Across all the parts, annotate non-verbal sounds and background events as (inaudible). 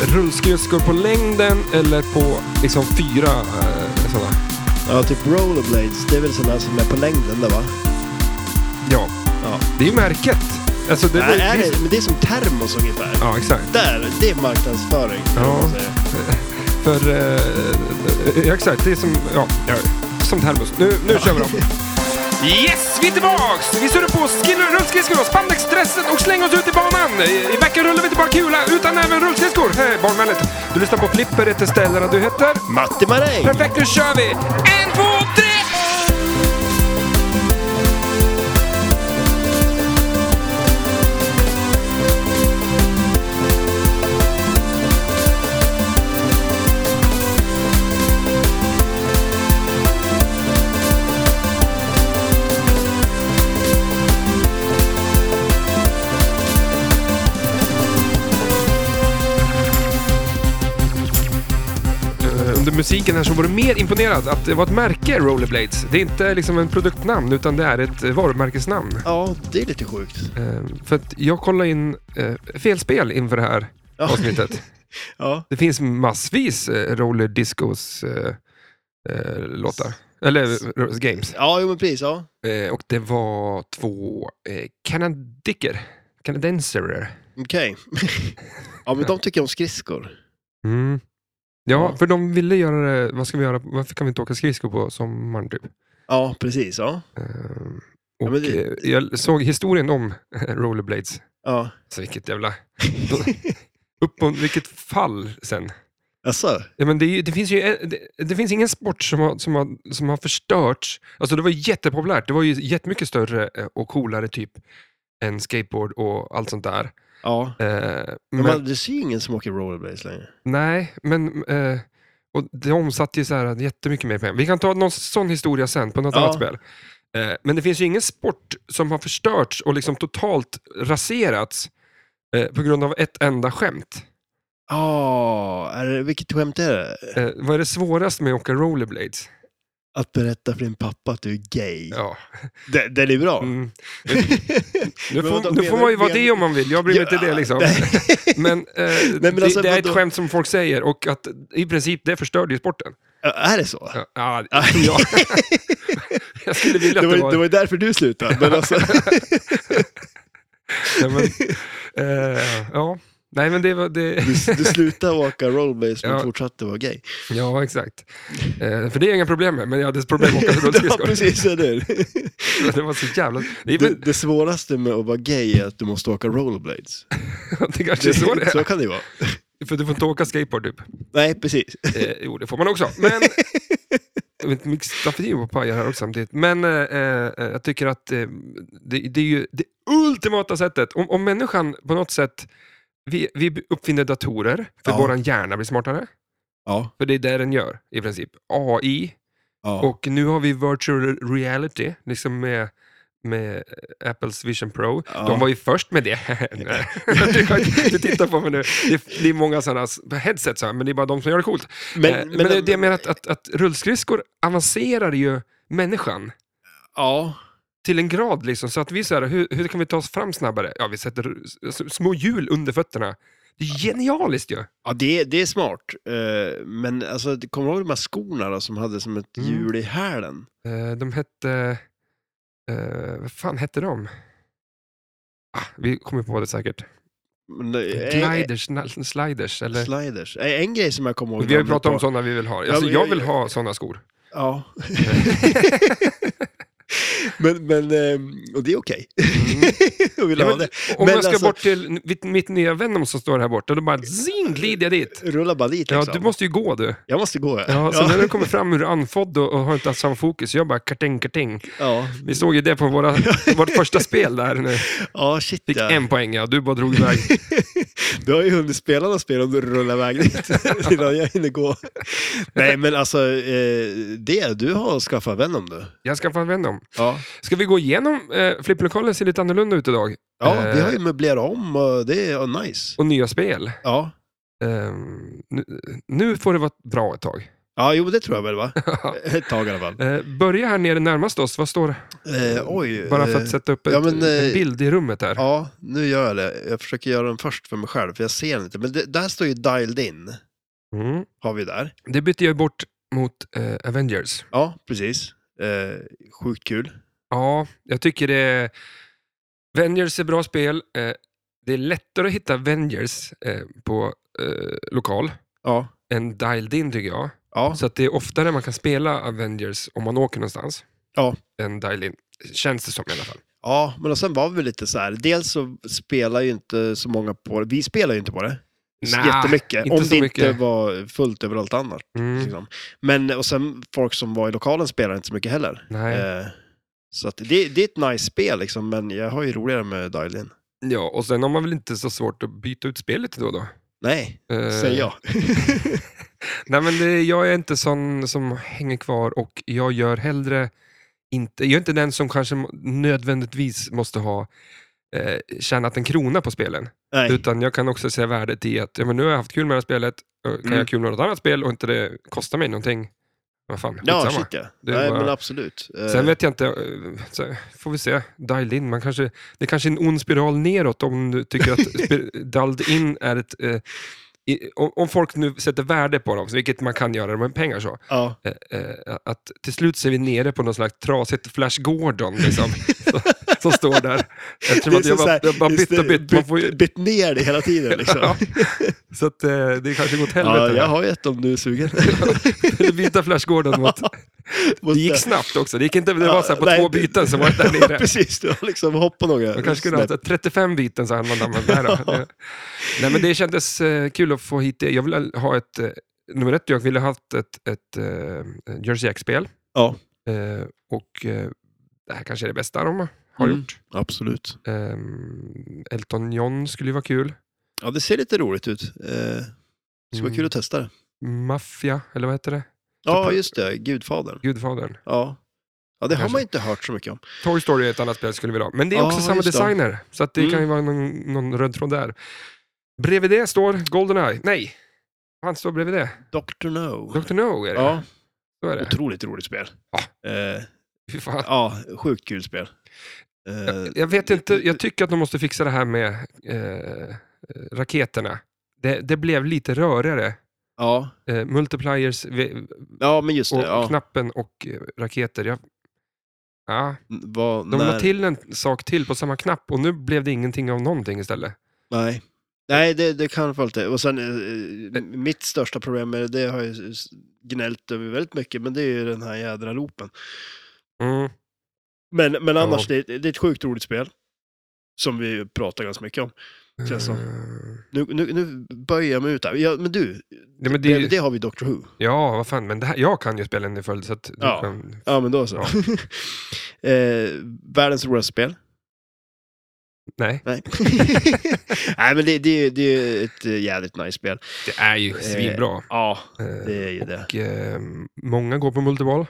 Rullskridskor på längden eller på liksom fyra eh, sådana. Ja, typ rollerblades. Det är väl sådana som är på längden där va? Ja, Ja. det är ju märket. Alltså, det, Nej, det, är det, men det är som termos ungefär. Ja, exakt. Där, det är marknadsföring. Ja. För, eh, eh, exakt, det är som, ja, ja som termos. Nu, nu kör vi då. (laughs) Yes, vi är tillbaks! Vi surrar på skillor, rullskridskor och spandexdressen och slänger oss ut i banan. I veckan rullar vi inte bara kula, utan även rullskridskor. Hey, barnvänligt. Du lyssnar på Flipper, heter ställena du heter. Matti Maräng! Perfekt, nu kör vi! En, två, tre! Under musiken här så var du mer imponerad att det var ett märke, Rollerblades. Det är inte liksom en produktnamn, utan det är ett eh, varumärkesnamn. Ja, det är lite sjukt. Eh, För att jag kollade in eh, fel spel inför det här Ja. avsnittet. (laughs) Ja. Det finns massvis eh, Roller Discos eh, eh, låtar. Eller eh, games. Ja, jo men precis. Ja. Och det var två eh, kanadiker. Okej. (laughs) ja, men de tycker om skridskor. Mm. Ja, Ja. för de ville göra det, vad ska vi göra, varför kan vi inte åka skridskor på sommaren typ? Ja, precis. Ja. Eh, Ja, och men det- eh, jag såg historien om (laughs) Rollerblades. Ja. Så vilket jävla... (laughs) Upp och, vilket fall sen. Alltså, Ja, men det, ju- det, finns ju, det, det finns ingen sport som har, som, har, som har förstörts. Alltså det var jättepopulärt. Det var ju jättemycket större eh, och coolare typ än skateboard och allt sånt där. Ja. Eh, Men, men, det ser ingen som åker rollerblades längre. nej, men eh, och det omsatte ju så här jättemycket mer pengar. Vi kan ta någon sån historia sen på något Ja. annat spel. Eh, men det finns ju ingen sport som har förstörts och liksom totalt raserats eh, på grund av ett enda skämt. Ja, det, vilket skämt är det? Eh, vad är det svåraste med att åka rollerblades? Att berätta för din pappa att du är gay. Ja. Det, den är bra. Mm. (laughs) Nu Men vadå, får, nu får man ju vara det om man vill, jag bryr mig Ja, inte det liksom. nej. (laughs) Men, eh, men det, alltså, det är ett vadå? skämt som folk säger och att i princip det förstörde ju sporten. Ja, är det så? Ja, ja, (laughs) det jag. skulle vilja det, att det var, var... det var därför du slutade. Men alltså, Nej, men, eh, ja. Nej men det var det. du, du slutade åka rollerblades men (laughs) Ja. fortsatte vara gay. Ja exakt. Eh, för det är inga problem med, men jag hade problem med att åka (laughs) ja, rullskridskor. precis. Är det. (laughs) det var så jävla... Det, Det, det svåraste med att vara gay är att du måste åka rollerblades. det kanske är så det är. så kan det vara. För du får inte åka skateboard typ. Nej, precis. Eh, jo, det får man också. Men... Mycket stafferi på pajar här också samtidigt. Men eh, eh, jag tycker att eh, det, det är ju det ultimata sättet. Om, om människan på något sätt... Vi, vi uppfinner datorer för Ja. våran hjärna blir smartare. Ja. För det är det den gör i princip. AI. ja. Och nu har vi virtual reality, liksom med, med Apples Vision Pro. Ja. De var ju först med det. (laughs) (laughs) Du, du tittar på mig nu. Det är, många sådana headsets, men det är bara de som gör det coolt. men, Eh, men, det, det jag menar att, att, att rullskridskor avancerar ju människan Ja. Till en grad. Liksom, så att vi så här, hur, hur kan vi ta oss fram snabbare? Ja, vi sätter små hjul under fötterna. Det är genialiskt ju. Ja, det, det är smart. Eh, men alltså, kommer du ihåg de här skorna då, som hade som ett Mm. hjul i hälen? Eh, de hette... Eh, vad fan hette de? Ah, vi kommer på det säkert. Det- Gliders, sna- sliders, eller? Sliders. En grej som jag kommer ihåg. Vi har ju pratat om sådana vi vill ha. Ja, Alltså, men jag jag- vill ha sådana skor. Ja. (laughs) (laughs) men, men, ehm, och det är okej. (laughs) jag vill Ja, om Men jag ska alltså- bort till mitt, mitt nya Venom som står här borta, då bara zing, glider jag dit. Rulla bara dit Ja, liksom. du måste ju gå du. Jag måste gå. Ja, Ja, så när du kommer fram ur andfådd och, och har inte haft samma fokus, jag bara karteng, karteng. ja. Vi såg ju det på våra, (laughs) vårt första spel där. Nu. ja, shit Fick ja. en poäng, ja. Du bara drog iväg. (laughs) Du har ju hunnit spela något spel om du rullar iväg dit innan jag hinner gå. Nej, men alltså, eh, det, du har skaffat Venom du. Jag ska få Venom. Ja. Ska vi gå igenom? Eh, Flipplokalen ser lite annorlunda ut idag. Ja, Eh, vi har ju möblerat om och det är nice. Och nya spel. Ja, Ehm, nu, nu får det vara bra ett tag. Ja, jo, det tror jag väl va? (laughs) Ett tag i alla fall. Eh, börja här nere närmast oss, vad står det? Eh, oj. Bara för eh, att sätta upp ett, ja, men, en eh, bild i rummet här. Ja, nu gör jag det. Jag försöker göra den först för mig själv, för jag ser den inte. Men det, där står ju dialed in, Mm. har vi där. Det bytte jag bort mot eh, Avengers. Ja, precis. Eh, sjukt kul. Ja, jag tycker det... Avengers är bra spel. Eh, det är lättare att hitta Avengers eh, på eh, lokal Ja, än dialed in tycker jag. ja, Så att det är oftare man kan spela Avengers om man åker någonstans. Ja. Än dialed in. Känns det som i alla fall. ja. Men och sen var vi lite så här. Dels så spelar ju inte så många på det. Vi spelar ju inte på det. Nej, Jättemycket. inte om det inte mycket. var fullt överallt annars. Mm, Liksom. Men och sen folk som var i lokalen spelar inte så mycket heller. Eh, så att det, det är ett nice spel liksom, men jag har ju roligare med dial in. Ja, och sen har man väl inte så svårt att byta ut spelet då och då. Nej, Eh, säger jag. (laughs) (laughs) Nej, men det, jag är inte sån som hänger kvar och jag gör hellre inte, jag är inte den som kanske nödvändigtvis måste ha eh, tjänat en krona på spelen. Nej. Utan jag kan också se värdet i att ja, men nu har jag haft kul med det här spelet, och kan Mm. jag ha kul med något annat spel och inte det kostar mig någonting. Vad fan, Ja, shit ja. Nej, var- men absolut. Eh, Sen vet jag inte, eh, så får vi se. Dialed in, man kanske, det är kanske är en ond spiral neråt om du tycker att (laughs) dialed in är ett... Eh, i, om, om folk nu sätter värde på dem, vilket man kan göra med pengar så, Ja, eh, eh, att till slut så är vi nere på någon slags trasigt Flash Gordon liksom, (laughs) som står där. Eftersom att jag bara, jag bara bytt och bytt. Man får ju, bytt, ner det hela tiden liksom. (laughs) Ja, så att eh, det kanske går åt Ja, helvete. jag här. har ett om du är sugen. (laughs) Byta Flash Gordon mot... Det gick snabbt också. Det gick inte, det var så här på nej, två byten så var det där nere. Precis, du har liksom hoppat några Man kanske kunde ha haft 35 byten så använde man det här då. Det- Nej men det kändes eh, kul att få hit det. Jag vill ha ett, eh, nummer ett, jag ville ha haft ett, ett eh, Jersey Jack-spel. Ja. Eh, och eh, det här kanske är det bästa de har Mm. gjort. Absolut. Um, Elton John skulle ju vara kul. Ja, det ser lite roligt ut. Eh, det skulle vara Mm. kul att testa det. Mafia, eller vad heter det? Ja, just det. Gudfadern. Gudfadern. Ja. Ja, det har Kanske. man inte hört så mycket om. Toy Story är ett annat spel skulle vi ha. Men det är Ja, också samma just det. designer, så att det Mm. kan ju vara någon, någon röd tråd där. Bredvid det står Goldeneye. Nej, han står bredvid det. Dr. No. Dr. No är det. Ja, Så är det. otroligt roligt spel. Ja. Eh, Fy fan. ja, sjukt kul spel. Eh, Jag, jag vet inte, jag tycker att de måste fixa det här med eh, raketerna. Det, det blev lite rörigare. Ja, Eh, multipliers ja men just och det. Ja. knappen och eh, raketer. Jag, ja, Vad, de när, la till en sak till på samma knapp och nu blev det ingenting av någonting istället. Nej. Nej, det, det kan vara lite. Och sen, eh, mitt största problem med det, det har jag gnällt över väldigt mycket, men det är ju den här jädra loopen. Mm. Men, men annars, Ja. det, det är ett sjukt roligt spel. Som vi pratar ganska mycket om. Känns som. Eh, Nu, nu, nu böjer jag mig ut här. Ja, men du, Ja, men det, det, det har vi Doctor Who. ja, vad fan, men det här, jag kan ju spelen i följd så att du Ja. kan... Ja, men då så. (laughs) eh, världens roligaste spel. Nej, Nej. (laughs) Nej, men det, det, det är ett eh, jävligt nice spel. det är ju svinbra. Ja, Eh, det är ju det. och, eh, många går på multiball.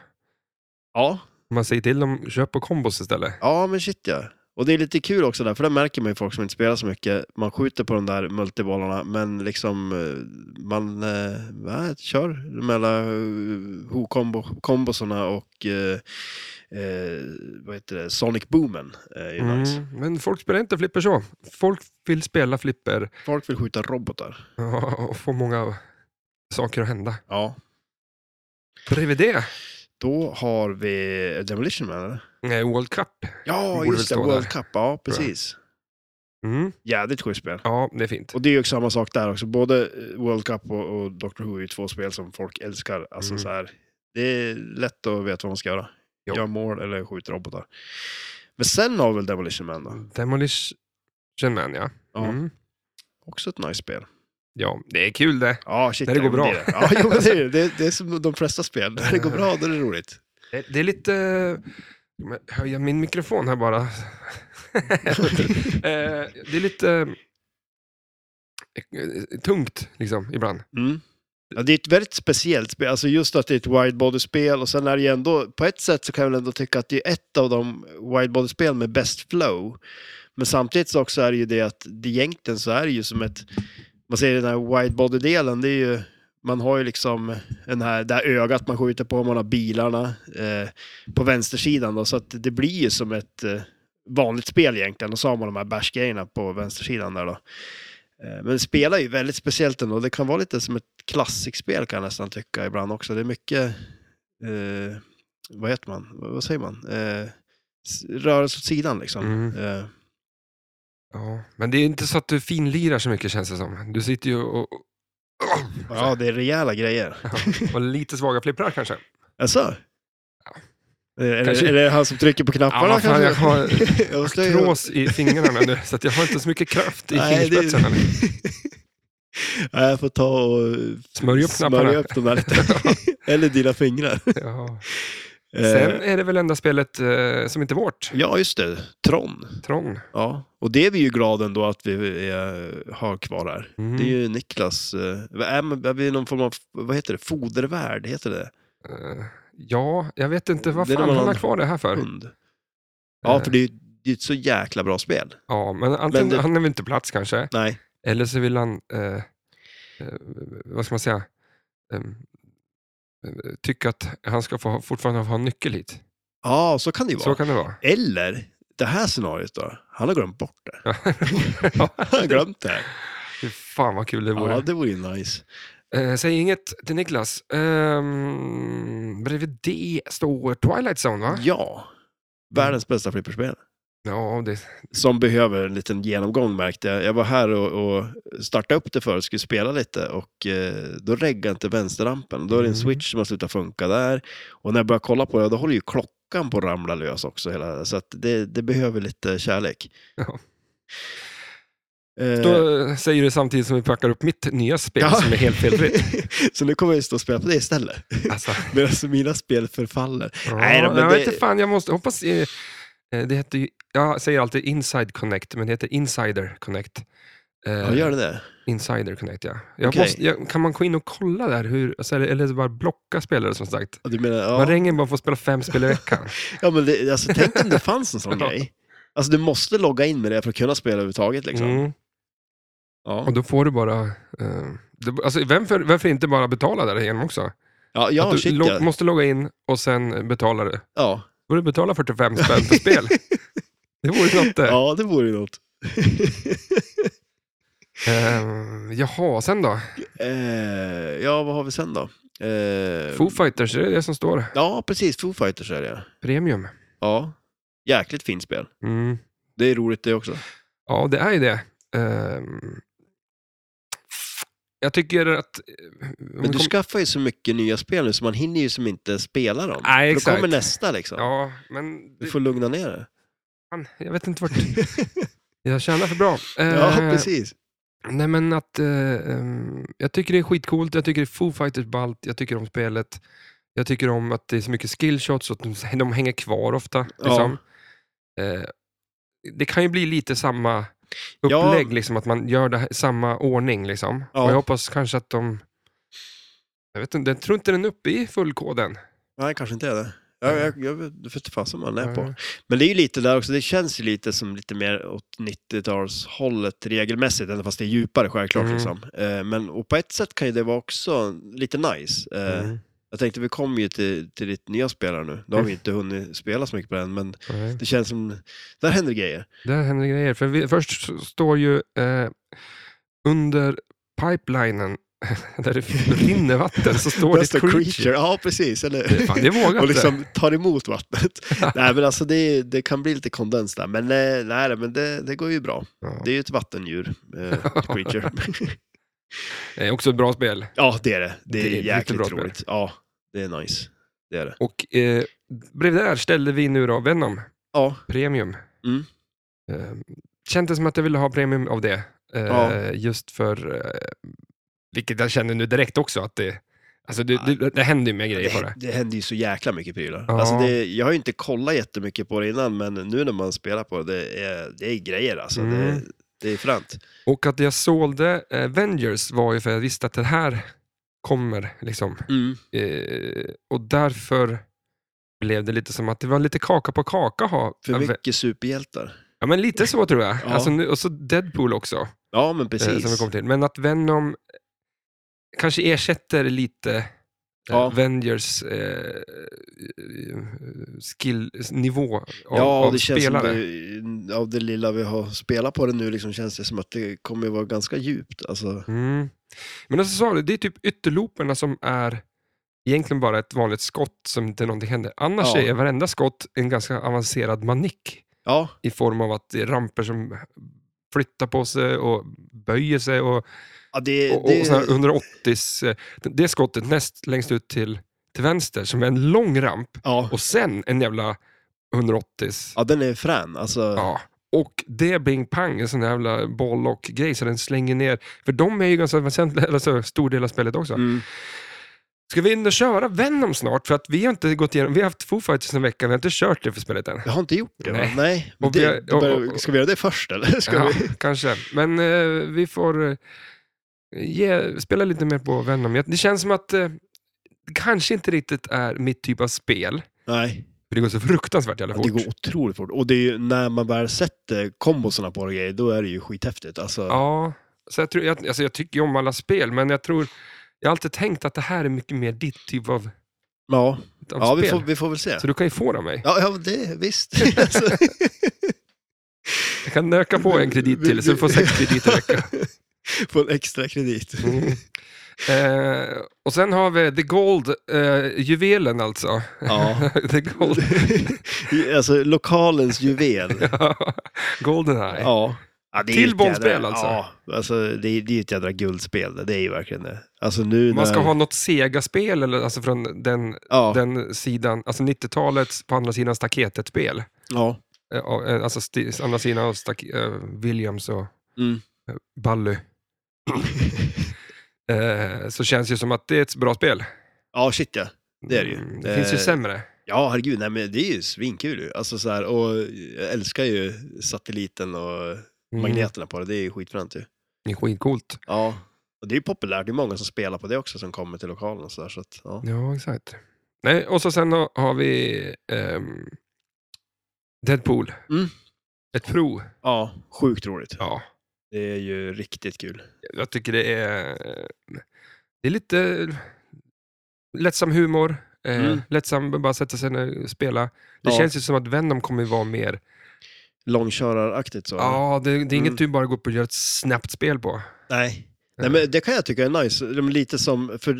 Ja, Man säger till dem, köp på kombos istället. ja men shit ja. Och det är lite kul också där, för det märker man ju folk som inte spelar så mycket. Man skjuter på de där multibollarna, men liksom eh, man eh, va, kör mellan uh, Who-kombosarna och eh, eh, vad heter det, Sonic Boomen. Eh, är nice. Mm, men folk spelar inte flipper så. Folk vill spela flipper Folk vill skjuta robotar. ja, och få många saker att hända. Ja. Bredvid det, Då har vi Demolition Man, eller? eh, World Cup. Ja, Borde just det. World där, Cup, ja precis. Mm, Jävligt schysst spel. ja, det är fint. Och det är ju samma sak där också. Både eh, World Cup och, och Doctor Who är ju två spel som folk älskar. Alltså Mm. så här, det är lätt att veta vad man ska göra. Jo. Göra mål eller skjuta robotar. Men sen har väl Demolition Man då. Demolition Man, ja. Ja, Mm. Också ett nice spel. Ja, det är kul det. Ja, shit. När det går bra. Det det. Ja, jo, men det, är, det. det, är som de flesta spel. När det går bra, då är det roligt. Det, det är lite... Höja min mikrofon här bara. (laughs) Eh, det är lite eh, tungt liksom ibland. Mm. Ja, det är ett väldigt speciellt spel, alltså just att det är ett widebody-spel och sen är det ju ändå, på ett sätt så kan jag väl ändå tycka att det är ett av de widebody-spel med bäst flow. Men samtidigt så också är det ju det att det egentligen så är det ju som ett, man säger den här widebody-delen, det är ju Man har ju liksom den här, det här ögat man skjuter på, man har bilarna eh, på vänstersidan då, så att det blir ju som ett eh, vanligt spel egentligen. Och så har man de här bärsgrejerna på vänstersidan där då. Eh, men det spelar ju väldigt speciellt ändå. Det kan vara lite som ett klassikspel kan jag nästan tycka ibland också. Det är mycket, eh, vad heter man, vad säger man? Eh, rörelse åt sidan liksom. Mm. Ja, men det är inte så att du finlirar så mycket känns det som. Du sitter ju och, ja, det är rejäla grejer. och lite svaga flipprar kanske. Alltså? Är, är, Kanske- är det han som trycker på knapparna Ja, fan, jag har (laughs) Trås i fingrarna nu, så jag har inte så mycket kraft i Nej, det- (laughs) jag får ta och Smörja upp smörja upp dem där lite. (laughs) Eller dina fingrar. Ja. Eh, Sen är det väl enda spelet eh, som inte är vårt, Ja, just det. Tron. Tron. Ja, och det är vi ju glada ändå att vi eh, har kvar här. Mm. Det är ju Niklas. Eh, är, är vi någon form av, vad heter det, fodervärd? Heter det? Eh, ja, jag vet inte vad är fan han har kvar det här för. Hund. Ja, för det är ju är ett så jäkla bra spel. Ja, men antingen Men det- han är väl inte plats kanske, Nej. eller så vill han, eh, vad ska man säga, eh, eh, tycka att han ska få, fortfarande ha en nyckel hit. Ja, så kan det ju vara. Så kan det vara. Eller, det här scenariot då. Han har glömt bort det. (laughs) Han har glömt det. fy fan vad kul det vore. Ja, det vore ju nice. Eh, säg inget till Niklas. Um, bredvid det står Twilight Zone va? Ja. Världens bästa flipperspel. Ja, det, Som behöver en liten genomgång märkte jag. Jag var här och, och startade upp det för och skulle spela lite och eh, då reggade inte vänsterrampen. Då är det en Mm. switch som har slutat funka där. Och när jag börjar kolla på det, då håller ju klockan på att ramla lös också. Hela, så att det, det behöver lite kärlek. Ja. Eh, då säger du samtidigt som vi packar upp mitt nya spel Ja. som är helt felfritt. (laughs) så nu kommer jag stå och spela på det istället. Alltså, (laughs) Medan mina spel förfaller. ja, Nej men jag det- vet inte fan, jag måste hoppas... Eh, det heter ju, jag säger alltid Inside Connect, men det heter Insider Connect. Eh, Ja, gör det det? Insider Connect, ja. Jag Okej. måste, jag, kan man gå in och kolla där? Hur, alltså, eller, eller bara blocka spelare som sagt? Ja, Du menar, Man ja. ringer bara för att spela fem spel i veckan. (laughs) ja, men det, alltså, tänk om det fanns en sån (laughs) Ja. grej. Alltså du måste logga in med det för att kunna spela överhuvudtaget. Liksom. Mm. Ja. Och då får du bara... Eh, det, alltså, vem för, varför inte bara betala där igenom också? Ja, ja, att du shit, lo- ja. måste logga in och sen betala det. ja. Du betala 45 spänn per spel. Det vore något det. ja, det vore något. (laughs) Eh, jaha, sen då? eh, ja, vad har vi sen då? Eh, Foo Fighters, är det det som står? Ja, precis. Foo Fighters är det. Premium. Ja. Jäkligt fint spel. Mm. Det är roligt det också. Ja, det är ju det. Ehm, jag tycker att... eh, Men du kom- skaffar ju så mycket nya spel nu så man hinner ju som inte spela dem. Nej, För Då exakt. kommer nästa liksom. Ja, men... Du får lugna ner fan, jag vet inte vart (laughs) jag tjänar för bra. ja, Eh, precis. Nej men att, eh, jag tycker det är skitcoolt, jag tycker det är Foo Fighters ballt, jag tycker om spelet. Jag tycker om att det är så mycket skillshots och att de, de hänger kvar ofta. Liksom. Eh, det kan ju bli lite samma Ja. upplägg, liksom, att man gör det här, samma ordning. Liksom. Ja. Och jag hoppas kanske att de... Jag, vet inte, jag tror inte den är uppe i fullkoden. Nej, kanske inte är det. Jag, jag, jag vet fasen vad man är på. Men det är ju lite där också, det känns ju lite som lite mer åt 90-talshållet regelmässigt, även fast det är djupare självklart. Mm. Liksom. Eh, men och på ett sätt kan ju det vara också lite nice. Eh, mm, Jag tänkte, vi kommer ju till, till ditt nya spelare nu. Då har vi inte hunnit spela så mycket på den, men nej. det känns som, där händer grejer. Där händer grejer. För vi, först står ju eh, under pipelinen, (laughs) där det rinner vatten, så står det står creature. creature. Ja, precis. Eller, Det, fan, det är vågat och det. liksom tar emot vattnet. (laughs) nej, men alltså det, det kan bli lite kondens där. Men eh, nej, men det, det går ju bra. Ja. Det är ju ett vattendjur, eh, creature. (laughs) Det är också ett bra spel. ja, det är det. Det är, Det är ett jäkligt roligt. Ja, det är nice. Det är det. Och eh, bredvid där ställde vi nu då Venom Ja, Premium. Mm. Eh, kändes som att jag ville ha Premium av det. Eh, Ja. Just för, eh, vilket jag känner nu direkt också, att det, alltså det, det, det händer ju mer grejer på det, det. det händer ju så jäkla mycket prylar. Ja. Alltså det, jag har ju inte kollat jättemycket på det innan, men nu när man spelar på det, det är, det är grejer alltså. Mm. Det, det är fränt. Och att jag sålde eh, Avengers var ju för att jag visste att det här kommer. Liksom. Mm. Eh, och därför blev det lite som att det var lite kaka på kaka. att Ha. För mycket superhjältar. Ja, men lite så tror jag. Ja. Alltså, och så Deadpool också. Ja, men eh, precis. som vi kom till. Men att Venom kanske ersätter lite eh, Ja. Avengers eh, skillnivå av, Ja, av det spelare. som det, av det lilla vi har spelat på det nu liksom känns det som att det kommer vara ganska djupt. Alltså, Mm. Men alltså, sa du, det är typ ytterlooperna som är egentligen bara ett vanligt skott som inte någonting händer. Annars Ja. är varenda skott en ganska avancerad manick ja, i form av att det är ramper som flyttar på sig och böjer sig och, ja det, och, det, och här 180 eh, det skottet näst längst ut till, till vänster som är en lång ramp ja, och sen en jävla 180 ja, den är frän. Alltså, Ja. Och det bing pang, en sån där jävla bollock-grej så den slänger ner. För de är ju ganska väsentlig, alltså, stor del av spelet också. mm. Ska vi och köra Venom snart? För att vi har inte gått igenom, vi har haft Foo Fighters en vecka, vi har inte kört det för spelet än. Jag har inte gjort det. Nej. Nej. Och vi det, då börjar- och- och- ska vi göra det först eller? (laughs) Ska Ja, vi? kanske. Men eh, vi får eh, ge, spela lite mer på Venom. Det känns som att eh, det kanske inte riktigt är mitt typ av spel. Nej, För det går så fruktansvärt jävla ja, fort. det går otroligt fort. Och det är ju när man väl sätter kombosarna på det grejer, då är det ju skithäftigt. Alltså, Ja, så jag, tror, jag, alltså jag tycker ju om alla spel, men jag tror jag har alltid tänkt att det här är mycket mer ditt typ av, ja. av ja vi, spel. får, vi får väl se. Så du kan ju få det av mig. Ja, ja det visst. (laughs) alltså, Jag kan nöka på en kredit till, så du får sex krediter i veckan. (laughs) Få en extra kredit. Mm. Eh, och sen har vi The Gold, eh, juvelen alltså. Ja. (laughs) The Gold. (laughs) alltså lokalens juvel. (laughs) Goldeneye. Ja. Ja, det är Till jädra, alltså? Ja, alltså det är, det är ett jädra guldspel. Det är ju verkligen det. Alltså nu Man ska när, ha något Sega-spel, eller alltså från den, ja, den sidan, alltså 90-talets på andra sidan staketet-spel. ja. Eh, eh, alltså andra sidan av stak, eh, Williams och Mm. Bally. Eh, så känns det ju som att det är ett bra spel. ja, shit ja. Det är det ju. Mm, det finns ju Eh, sämre. Ja, herregud. Nej, men det är ju svinkul. Alltså så här, och jag älskar ju satelliten och Mm, magneterna på det. Det är ju skitfränt ju. Det är skitcoolt. Ja. Och det är ju populärt. Det är många som spelar på det också som kommer till lokalen och så där. Så att, ja. Ja, exakt. Nej, och så sen har- har vi ehm, Deadpool. Mm. Ett prov. ja, sjukt roligt. Ja, Det är ju riktigt kul. jag tycker det är, det är lite lättsam humor. Eh, Mm. Lättsam, bara sätta sig ner och spela. Det Ja. känns ju som att Venom kommer vara mer, Långköraraktigt så. ja, det, det är inget Mm. du bara går upp och gör ett snabbt spel på. Nej. Nej, men det kan jag tycka är nice. De är lite som, för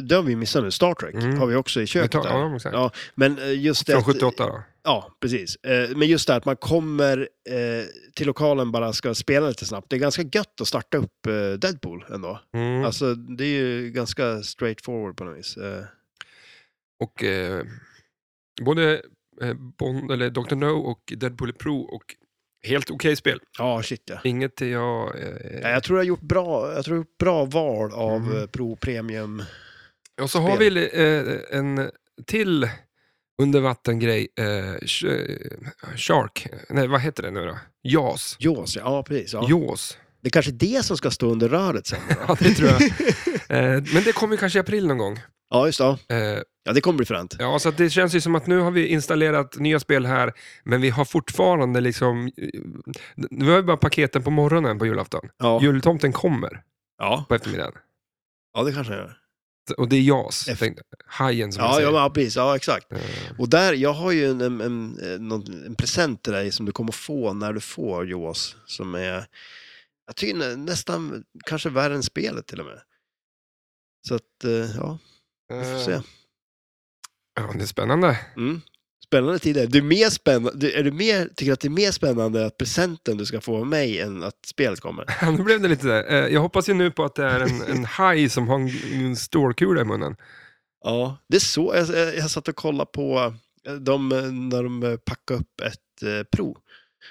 det har vi missat nu, Star Trek Mm. har vi också i köket tar- ja, men eh, just det Från att- 78 då. Ja, precis. Eh, Men just det att man kommer eh, till lokalen bara ska spela lite snabbt. Det är ganska gött att starta upp eh, Deadpool ändå. Mm. Alltså det är ju ganska straightforward på något vis. Och eh, både Bond, eller Dr. No och Deadpool Pro och helt okej spel. Ja, shit ja. Inget jag... Eh, Ja, Jag tror jag har gjort bra, jag tror jag gjort bra val av Mm. Pro Premium. och så har vi eh, en till undervattengrej. Eh, eh, Shark. Nej, vad heter det nu då? Jaws. Jaws, ja, precis. Ja. Jaws. Det är kanske det som ska stå under röret sen. (laughs) Ja, det tror jag. Eh, men det kommer kanske i april någon gång. ja, just det. Ja. Eh, Ja, det kommer bli fränt. ja, så det känns ju som att nu har vi installerat nya spel här, men vi har fortfarande liksom... eh, Vi har ju bara paketen på morgonen på julafton. Ja, Jultomten kommer ja. på eftermiddagen. ja det kanske jag gör. Och det är JAS, F- hajen som Ja, säger. ja, precis. Ja, exakt. Eh, Och där, jag har ju en, en, en, någon, en present till dig som du kommer få när du får Jaws. Som är, jag tycker nä- nästan kanske värre än spelet till och med. Så att, eh, ja, vi får se. Ja, det är spännande. Mm. Spännande tider. Du är, mer spännande, är du mer, tycker att det är mer spännande att presenten du ska få av mig än att spelet kommer? (laughs) Nu blev det lite där. Eh, Jag hoppas ju nu på att det är en, en haj som har en, en stålkula i munnen. Ja, det är så. Jag, jag, jag satt och kollade på eh, de, när de eh, packade upp ett eh, prov.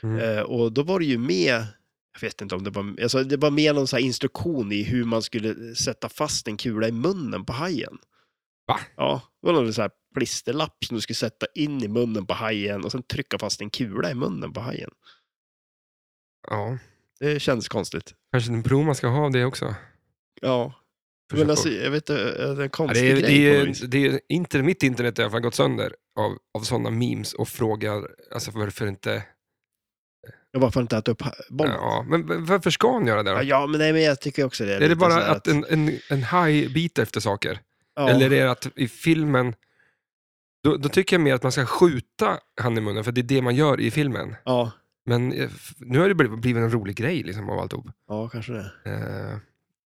Mm. Eh, och då var det ju med, jag vet inte om det var, alltså det var med någon så här instruktion i hur man skulle sätta fast en kula i munnen på hajen. Va? Ja, det var någon så här klisterlapp som du skulle sätta in i munnen på hajen och sen trycka fast en kula i munnen på hajen. Ja, Det känns konstigt. kanske en prov man ska ha det också. Ja, men alltså, jag vet inte, är det är en Ja, konstig det, är, grej det, på är, vis. det är inte, mitt internet har i alla fall gått sönder av, av sådana memes och frågar alltså varför inte Jag varför inte äta upp bollen? Ja. Ja, men varför ska han göra det då? Ja, men, nej, men jag tycker också det. är det lite bara här att en, en, en haj biter efter saker? ja, Eller är det att i filmen, då, då tycker jag mer att man ska skjuta han i munnen, för det är det man gör i filmen. ja, Men eh, nu har det blivit blivit en rolig grej liksom, av alltihop. ja, kanske det. Uh,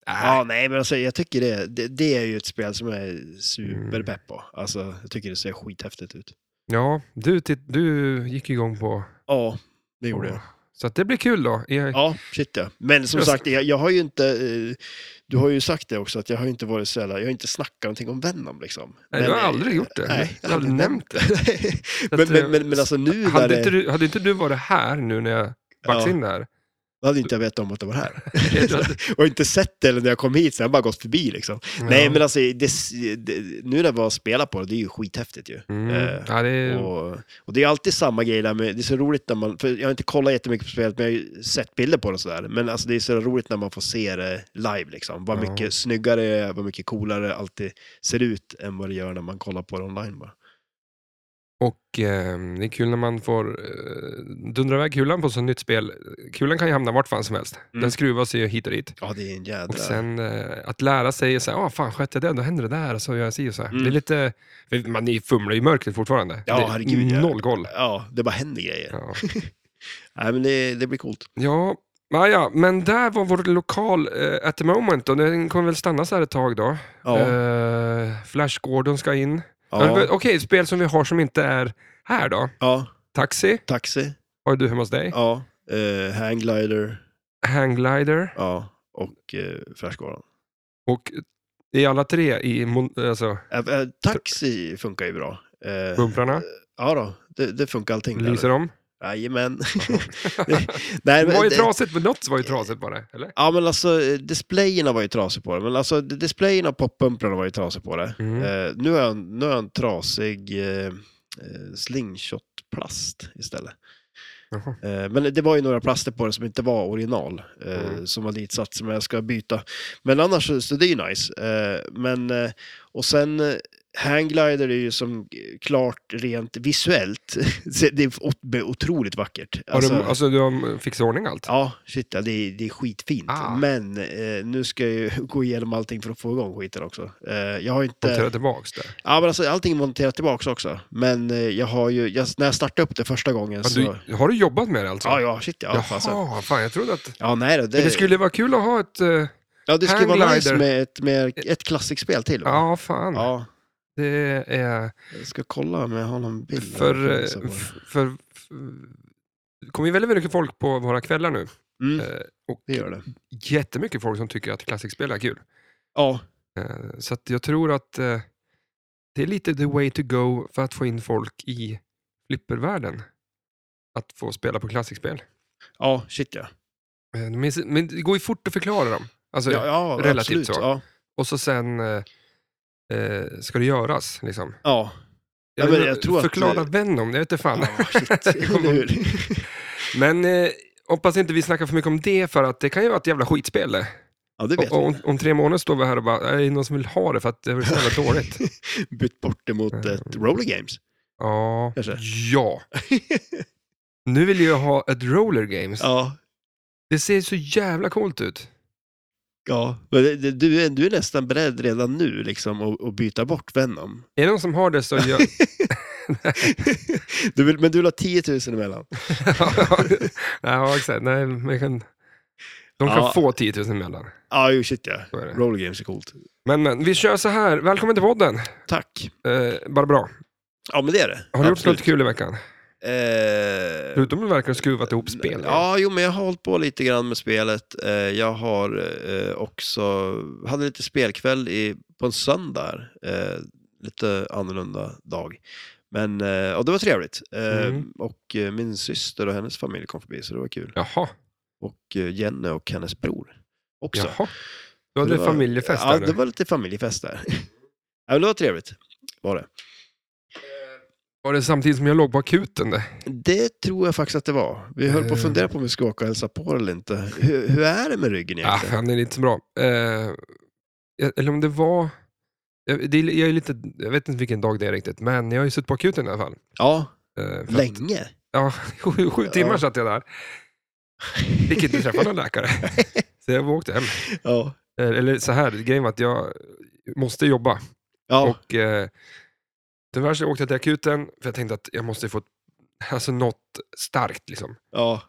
Ja, nej, men alltså, jag tycker det, det. Det är ju ett spel som jag är superpepp på. Alltså, jag tycker det ser skithäftigt ut. ja, du, du gick igång på... Ja, det gjorde jag. Så det blir kul då. Jag, Ja, shit ja. Men som Jag- sagt, jag, jag har ju inte... eh, Du har ju sagt det också, att jag har inte varit så jävla, Jag har inte snackat någonting om Venom liksom. Nej, du har aldrig gjort det. Nej, Du har aldrig nämnt det. (laughs) Men, att, men, eh, men, men alltså nu hade, det... inte du, hade inte du varit här nu när jag baxade Ja. in det här? Då hade inte jag vetat om att det var här. (laughs) Och inte sett det eller när jag kom hit, så jag har bara gått förbi liksom. Nej, Ja. men alltså det, det, nu när var och spelar på det, det är ju skithäftigt ju. Mm. Eh, Ja, det. Och, och det är alltid samma grej där med, det är så roligt när man, för jag har inte kollat jättemycket på spelet, men jag har ju sett bilder på det och sådär. Men alltså det är så roligt när man får se det live liksom. Vad Ja. mycket snyggare, det vad mycket coolare alltid ser ut än vad det gör när man kollar på det online bara. Och eh, det är kul när man får eh, dundra iväg kulan på så nytt spel. Kulan kan ju hamna vart fan som helst. Mm. Den skruvas ju hit och dit. Ja, det är en jädra... Och sen eh, att lära sig, så här, ah, fan sköt jag det, då händer det där, och så gör jag si och så här. Mm. Det är lite, för man fumlar i mörkret fortfarande. Ja, det herregud, ja. noll koll. Ja, det bara händer grejer. Ja. (laughs) Nej, men det, det blir coolt. Ja, ja, ja, men där var vår lokal eh, at the moment och den kommer väl stanna så här ett tag då. Ja, Eh, Flash Gordon ska in. Ja, Okej, spel som vi har som inte är här då. ja, Taxi taxi, har du hemma hos dig. ja, uh, hangglider, Hangglider ja, och uh, Flashgården. och i alla tre i alltså, Äh, äh, taxi funkar ju bra. Uh, bumprarna. ja då, det, det funkar allting. där. Lyser de? Jajamän. (laughs) det var ju trasigt, men något var ju trasigt bara, eller? Ja, men alltså displayerna var ju trasiga på det. Men alltså displayerna och poppumprarna var ju trasiga på det. Mm. Eh, nu, är han, nu är han trasig eh, eh, slingshot-plast istället. Eh, men det var ju några plaster på det som inte var original, Mm. som var ditsatt som jag ska byta. Men annars så, det är ju nice. Men, och sen Hangglider är ju som eh, klart rent visuellt, (laughs) det är ot- otroligt vackert. Har du, alltså du har fixat ordning allt? Ja, shit ja, det, är, det är skitfint. Ah. Men eh, nu ska jag ju (laughs) gå igenom allting för att få igång skiten också. Eh, jag har inte... Montera tillbaks det? Ja, men alltså, allting är monterat tillbaka också. Men eh, jag har ju, jag, när jag startade upp det första gången Ja, så... du, har du jobbat med det alltså? Ja, ja, shit ja. Jaha, fasen. fan jag trodde att... Ja, nej det, det skulle vara kul att ha ett... eh, ja, det skulle vara nice med ett, med ett klassikspel till. ja, fan. ja. Det är... Jag ska kolla om jag har någon bild. För, för, f- det kommer ju väldigt mycket folk på våra kvällar nu. Mm, Eh, Och det gör det. jättemycket folk som tycker att klassikspel är kul. Ja, Eh, Så jag tror att eh, det är lite the way to go för att få in folk i flippervärlden. Att få spela på klassikspel. ja, shit ja. Men men det går ju fort att förklara dem. Alltså, ja, ja relativt absolut. så. Ja, Och så sen eh, eh, ska det göras. Liksom. ja. Ja, Jag men vet- jag tror att, förklara eh, Venom, jag vet inte fan. ja? (laughs) Men eh, hoppas inte vi snackar för mycket om det, för att det kan ju vara ett jävla skitspel. Ja, det vet Och, om, om tre månader står vi här och bara, är det någon som vill ha det för att det är så jävla dåligt? (laughs) Bytt bort det mot ett Roller Games. Ja. Kanske. Ja. (laughs) Nu vill jag ha ett roller games. ja, Det ser så jävla coolt ut. Ja. Du, är, du är nästan beredd redan nu liksom att, att byta bort Venom. Är det någon som har det så gör... (laughs) du vill, men du vill ha 10 000 emellan. (laughs) ja, exakt. Nej, men kan... De kan Ja. få 10 000 emellan. Ja, jo shit ja. Roller Games är coolt. Men, men vi kör så här. Välkommen till podden. Tack. Eh, bara bra. Ja, men det är det. Har du gjort Absolut. något kul i veckan? Eh, Förutom att verkar ha skruvat ihop spel. Ja, jo, men jag har hållit på lite grann med spelet. Eh, jag har eh, också, hade lite spelkväll i, på en söndag. Eh, lite annorlunda dag. Men, eh, och det var trevligt. Eh, Mm. Och eh, min syster och hennes familj kom förbi, så det var kul. Jaha. Och eh, Jenny och hennes bror också. Jaha. Du hade Det var- familjefest Ja, där det nu. var lite familjefest där. (laughs) ja, det var trevligt. Var det. Var det samtidigt som jag låg på akuten? Det? Det tror jag faktiskt att det var. Vi höll på att Eh. fundera på om vi ska åka och hälsa på eller inte. Hur, hur är det med ryggen Ja, egentligen? han är inte så bra. Eh, eller om det var... Jag, det, är- jag, är lite, jag vet inte vilken dag det är riktigt, men jag har ju suttit på akuten i alla fall. Ja, Eh, för att- länge. Ja, (laughs) sju, sju timmar Ja. satt jag där. Fick inte träffa någon läkare. (laughs) Så jag åkte hem. Ja. Eh, Eller så här, grejen var att jag måste jobba. Ja. Och eh, så åkte jag till akuten, för jag tänkte att jag måste få alltså, något starkt. Liksom. ja.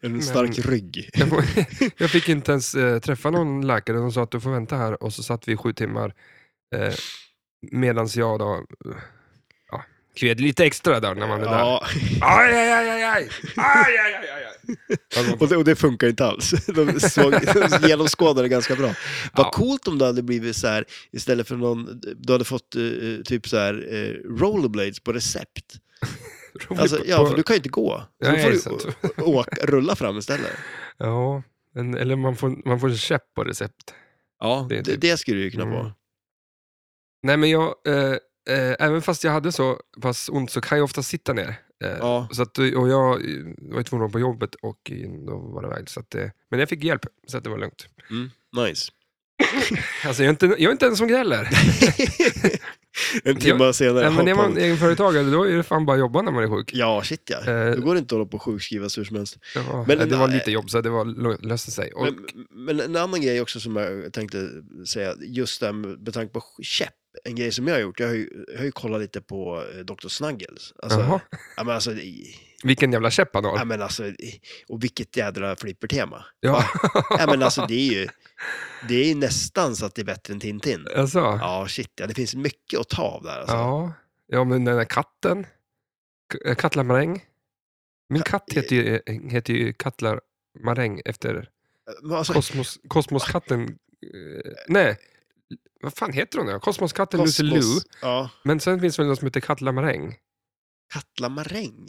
En stark Men- rygg. (laughs) Jag, fick inte ens eh, träffa någon läkare, de sa att du får vänta här och så satt vi i sju timmar eh, medan jag då ja, kved lite extra där när man är där. Ja. Aj, aj, aj, aj, aj! aj, aj, aj, aj, aj. Och det, och det funkar inte alls. (laughs) De, såg, de genomskådade det ganska bra. Vad Ja. coolt om det hade blivit så här, istället för någon, du hade fått eh, typ så här eh, rollerblades på recept. (laughs) Alltså, ja, för du kan ju inte gå. Så Nej, då får du åka, rulla fram istället. Ja, en, eller man får, man får en käpp på recept. Ja, Det det, typ- det skulle det ju kunna Mm. vara. Nej, men jag, eh, eh, även fast jag hade så pass ont så kan jag ofta sitta ner. Eh, Ja. så att, och jag eh, var tvungen att på jobbet och eh, då var det väg. Så att, eh, men jag fick hjälp, så att det var lugnt. Mm, nice. (laughs) Alltså, jag, är inte, jag är inte en som gnäller. (laughs) en timme senare. Nej, men är man egenföretagare, då är det fan bara att jobba när man är sjuk. Ja, shit ja. Eh, Då går det inte att hålla på och sjukskrivas hur som helst. Ja, Men- eh, det var lite jobb, så det var, lö- löste sig. Och, Men, men en annan grej också som jag tänkte säga, just där med med tanke på käpp, en grej som jag har gjort, jag har ju, jag har ju kollat lite på eh, Dr. Snuggles. Alltså, Jaha. ja, men alltså, i- vilken jävla käpp han ja, har. men alltså, i- och vilket jädra flippertema. Ja. Ja, men alltså det är ju, det är ju nästan så att det är bättre än Tintin. alltså, Ja, shit ja, det finns mycket att ta av där. Alltså. ja. ja, men den där katten. K- eh, Katla Maräng. Min katt heter ju, eh, heter ju Katla Maräng efter Men alltså, Kosmos, Kosmoskatten. (laughs) eh, nej, vad fan heter hon då? Kosmoskatten Lucy. Kosmos- Ja, Men sen finns det väl något som heter Katla Maräng? Katla Maräng.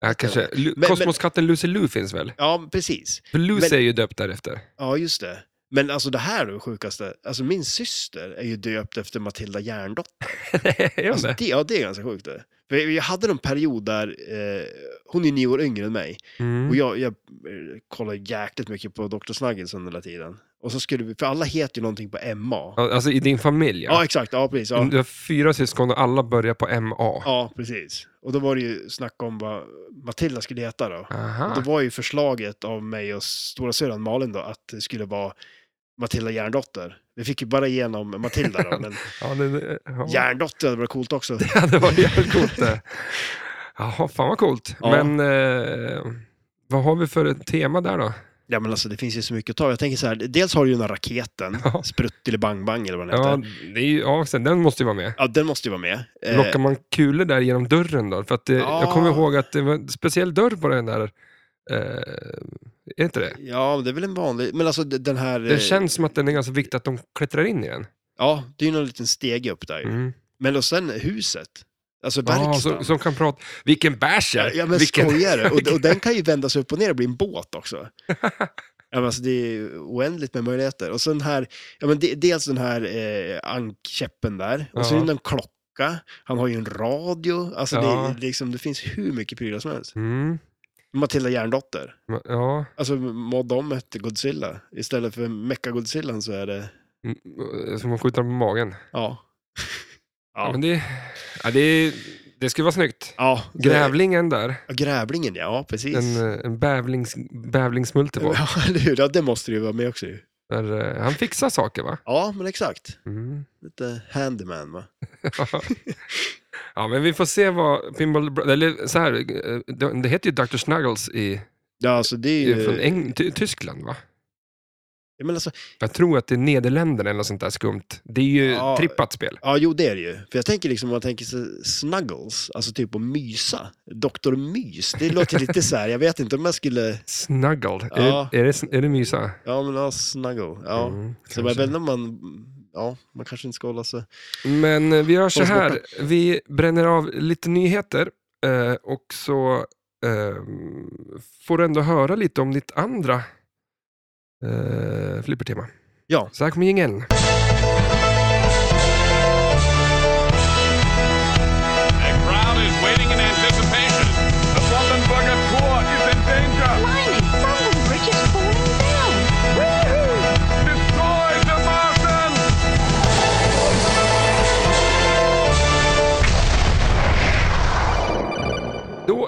Ja, kanske. Men- Kosmoskatten Lucy Lou finns väl? Ja, precis. För Lucy är ju döpt därefter. Ja, just det. Men alltså det här är det sjukaste. Alltså min syster är ju döpt efter Matilda Järndotter. (laughs) Alltså, det? ja, det är ganska sjukt det. För jag hade en period där, eh, hon är nio år yngre än mig, Mm. och jag, jag eh, kollade jäkligt mycket på Dr. Snuggles under hela tiden. Och så skulle vi, för alla heter ju någonting på MA. Ja, Alltså i din familj, ja. exakt, ja precis. Ja. Du har fyra syskon och alla börjar på MA. ja, precis. Och då var det ju snack om vad Matilda skulle heta då. Och då var ju förslaget av mig och stora syrran Malin då att det skulle vara Matilda Järndotter. Vi fick ju bara igenom Matilda då, men (laughs) Ja, det, ja. Järndotter hade varit coolt också. (laughs) ja, det var jävligt coolt det. Jaha, fan vad coolt. Ja. Men eh, vad har vi för ett tema där då? Ja men alltså det finns ju så mycket att ta. Jag tänker så här, dels har du ju den här raketen, Ja. Sprutt eller Bang Bang eller vad den Ja, heter. det är ju, ja den måste ju vara med. Ja, den måste ju vara med. Eh, Lockar man kulor där genom dörren då? För att det, Ja. Jag kommer ihåg att det var en speciell dörr på den där. Eh, är inte det? Ja, det är väl en vanlig, men alltså den här... Det eh, känns som att den är ganska viktig att de klättrar in i den. Ja, det är ju någon liten stege upp där. Mm. Men och sen huset. Alltså verkstaden. som, som kan prata. Vilken bärs Ja, ja men Vilken... skojar? Och, och den kan ju vändas upp och ner och bli en båt också. (laughs) Ja, men alltså det är oändligt med möjligheter. Och sen här, ja men de, dels den här eh, ankkäppen där. Och så Ja. är det en klocka. Han har ju en radio. Alltså Ja. det, liksom, det finns hur mycket prylar som helst. Mm. Matilda Järndotter. Ja, Alltså må de hette Godzilla. Istället för Mecha-Godzillan så är det, Mm, som man skjuter på magen. ja. Ja. Men det, ja, det, det skulle vara snyggt. ja det- Grävlingen där, Ja, Grävlingen, ja precis. en, eh, en bävlings, bävlingsmultiple. Ja, (laughs) eller hur? Ja, det måste det ju vara med också ju. Där, eh, han fixar saker va? Ja, men exakt. Mm. Lite handyman va? (laughs) ja, men vi får se vad Pinball... Bro- Eller så här, eh, det, det heter ju Dr. Snuggles i, Ja, alltså det är ju... från Eng, Ty, Tyskland va? Ja, men alltså, Jag tror att det är Nederländerna eller något sånt där skumt. Det är ju Ja. trippat spel. ja, jo det är det ju. För jag tänker liksom, om man tänker sig snuggles, alltså typ att mysa. Doktor Mys, det låter (laughs) lite så här, jag vet inte om jag skulle... Snuggle, Ja. är, är, det, är det mysa? Ja, men ja, snuggle. Ja. Mm, så jag vet inte om man... Ja, man kanske inte ska hålla sig... Men eh, vi gör så här, vi bränner av lite nyheter eh, och så eh, får du ändå höra lite om ditt andra eh, flippertema. Ja. Så här kommer jingeln.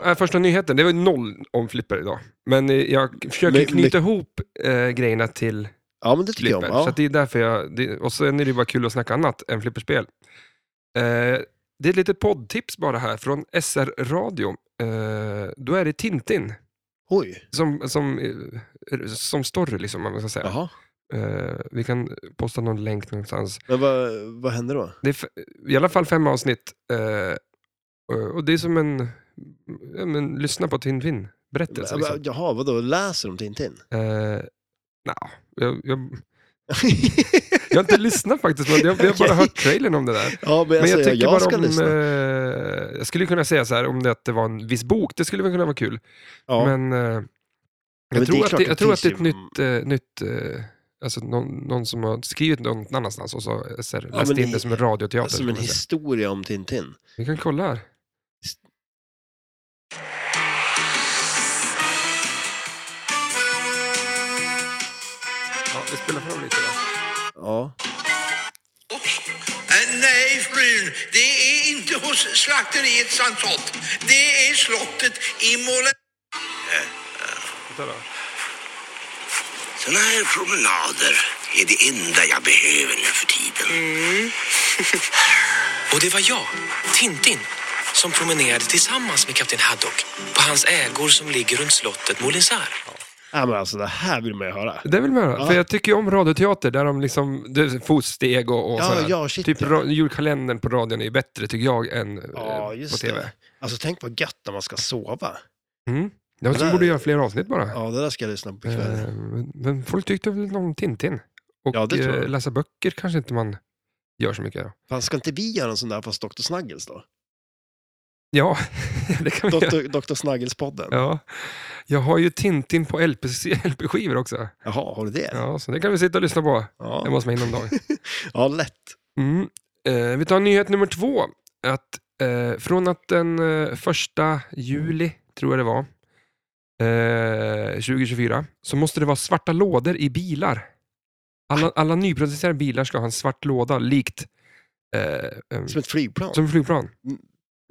Är första nyheten? Det var noll om flipper idag. Men eh, jag försöker Men- knyta ihop eh, grejerna till Ja, men det tycker jag flipper. om. Så Ja. att det är därför jag... Det, och sen är det bara kul att snacka annat än flipperspel. Eh, det är ett litet poddtips bara här från SR Radio. Då är det Tintin Oj, som, som, som story, liksom, om man ska säga. jaha. Eh, vi kan posta någon länk någonstans. Men vad, vad händer då? Det är i alla fall fem avsnitt. Och- och det är som en... Ja, men, lyssna på Tintin. Berättelse. Men, Liksom. Jaha, vadå, läser de Tintin? Eh, nja, jag, jag, (laughs) jag har inte lyssnat faktiskt, men jag, jag har bara hört trailern om det där. ja, men, Men alltså, jag tycker jag bara om... lyssna. Eh, jag skulle kunna säga så här, om det, att det var en viss bok, det skulle väl kunna vara kul. ja. Men, eh, jag, är tror att det, jag tror att det är ett nytt... Eh, nytt eh, alltså någon, någon som har skrivit någon annanstans och så, så här, Ja, läst men in det som en radioteater. som kan en historia om Tintin. Vi kan kolla här. Vi spelar fram lite. Ja. Eh, Nej, frun. Det är inte hos slakteriet Sandholt. Det är slottet i då. Såna här promenader är det enda jag behöver nu för tiden. (laughs) Och det var jag, Tintin, som promenerade tillsammans med kapten Haddock på hans ägor som ligger runt slottet Molinsar. Ja, men alltså det här vill man ju höra. Det vill man höra. Ja. För jag tycker ju om radioteater där de liksom, det är fotsteg och, och Ja, sådär. ja, shit, Typ ja. julkalendern på radion är ju bättre tycker jag än eh, Ja, på just tv. det. Alltså tänk vad gött när man ska sova. Mm. Ja, Det så där- borde göra fler avsnitt bara. Ja, det där ska jag lyssna på på kvällen. Eh, men- folk tyckte väl om Tintin. Och Ja, jag. eh, läsa böcker kanske inte man gör så mycket. Fan, ska inte vi göra en sån där fast Dr. Snuggles då? Ja, (laughs) det kan vi göra. Dr. Snuggles-podden. Ja. Jag har ju Tintin på LP LP-skivor (laughs) också. Jaha, har du det? Ja, så det kan vi sitta och lyssna på Ja, hemma hos mig någon dag. (laughs) ja lätt. Mm. Eh, vi tar nyhet nummer två. Att, eh, från att den eh, första juli, tror jag det var, eh, 2024, så måste det vara svarta lådor i bilar. Alla, alla nyproducerade bilar ska ha en svart låda, likt eh, eh, Som ett flygplan. som flygplan.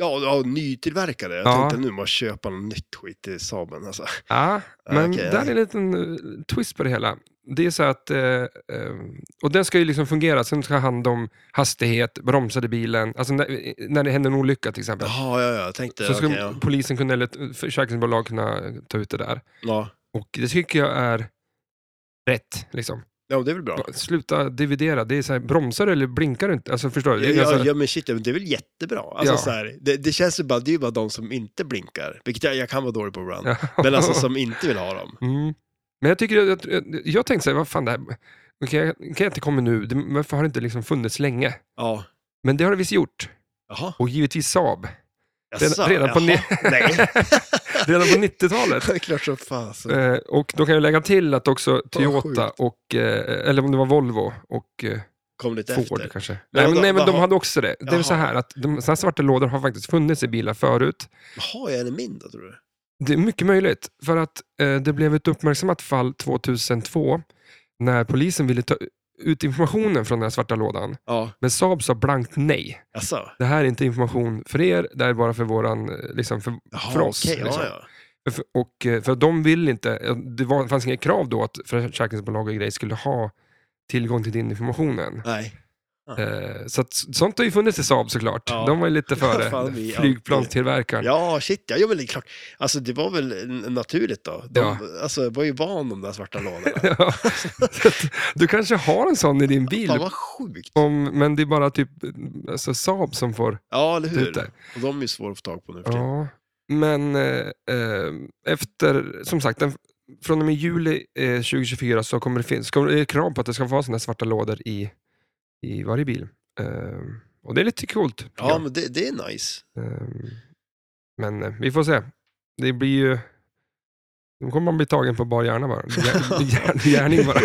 Ja, ja, nytillverkade. Jag Ja. tänkte nu måste jag köpa något nytt skit till Saaben. Alltså. Ja, men Okej, där är en liten eh, twist på det hela. Det är så att, eh, eh, och den ska ju liksom fungera, sen ska ha hand om hastighet, bromsade bilen, alltså när, när det händer en olycka till exempel. Jaha, ja, ja, tänkte... Så ska okej, ja. polisen kunna, eller försäkringsbolag kunna ta ut det där. Ja. Och det tycker jag är rätt. Liksom. Ja, det är väl bra. Sluta dividera, det är så här, bromsar du eller blinkar du inte? Alltså förstår du? Ja, ja, ja, men shit, det är väl jättebra. Alltså, Ja. så här, det, det känns ju bara, det är ju bara de som inte blinkar, vilket jag, jag kan vara dålig på ibland. Ja. Men alltså som (laughs) inte vill ha dem. Mm. Men jag tycker, jag, jag, jag tänkte så här, vad fan det här, okay, kan jag inte komma nu, det, varför har det inte liksom funnits länge? Ja. Men det har det visst gjort. Jaha. Och givetvis Saab. Jaså, redan på jaha. Nej. (laughs) Redan på 90-talet. det är klart som fasen. Eh, och då kan jag lägga till att också sjukt. Toyota och, eh, eller om det var Volvo och eh, Kom lite Ford efter. kanske. Nej, men, de- nej, men de hade också det. Det är så Jaha. här att de, såna här svarta lådor har faktiskt funnits i bilar förut. Jaha, är det min då tror du? Det är mycket möjligt, för att eh, det blev ett uppmärksammat fall 2002 när polisen ville ta ut informationen från den här svarta lådan. Ja. Men Saab sa blankt nej. Jaså? Det här är inte information för er, det här är bara för, våran, eh, liksom för, Jaha, för oss. okej, liksom. ja, För, och, eh, för de vill inte, eh, det var, fanns inga krav då att försäkringsbolag och grejer skulle ha tillgång till din informationen. ja. Nej. Eh, så att, sånt har ju funnits i Saab såklart. Ja. De var ju lite före (laughs) Fan, vi- flygplanstillverkaren. Ja, shit ja. ja men det är klart. Alltså det var väl naturligt då. De, Ja. Alltså var ju van de där svarta lådorna. (laughs) Ja. Du kanske har en sån i din bil, Fan vad sjukt. om, men det är bara typ alltså Saab som får Ja, eller hur? det. Och de är ju svåra att få tag på nu för. Ja, men eh, eh, efter, som sagt, den, från och med juli eh, 2024 så kommer det finnas kommer det är krav på att det ska vara sådana svarta lådor i, i varje bil. Eh, och det är lite coolt. Ja, men det, det är nice. Eh, men eh, vi får se. Det blir ju... Nu kommer man bli tagen på bar hjärna bara. Hjär- hjär- Gärning bara.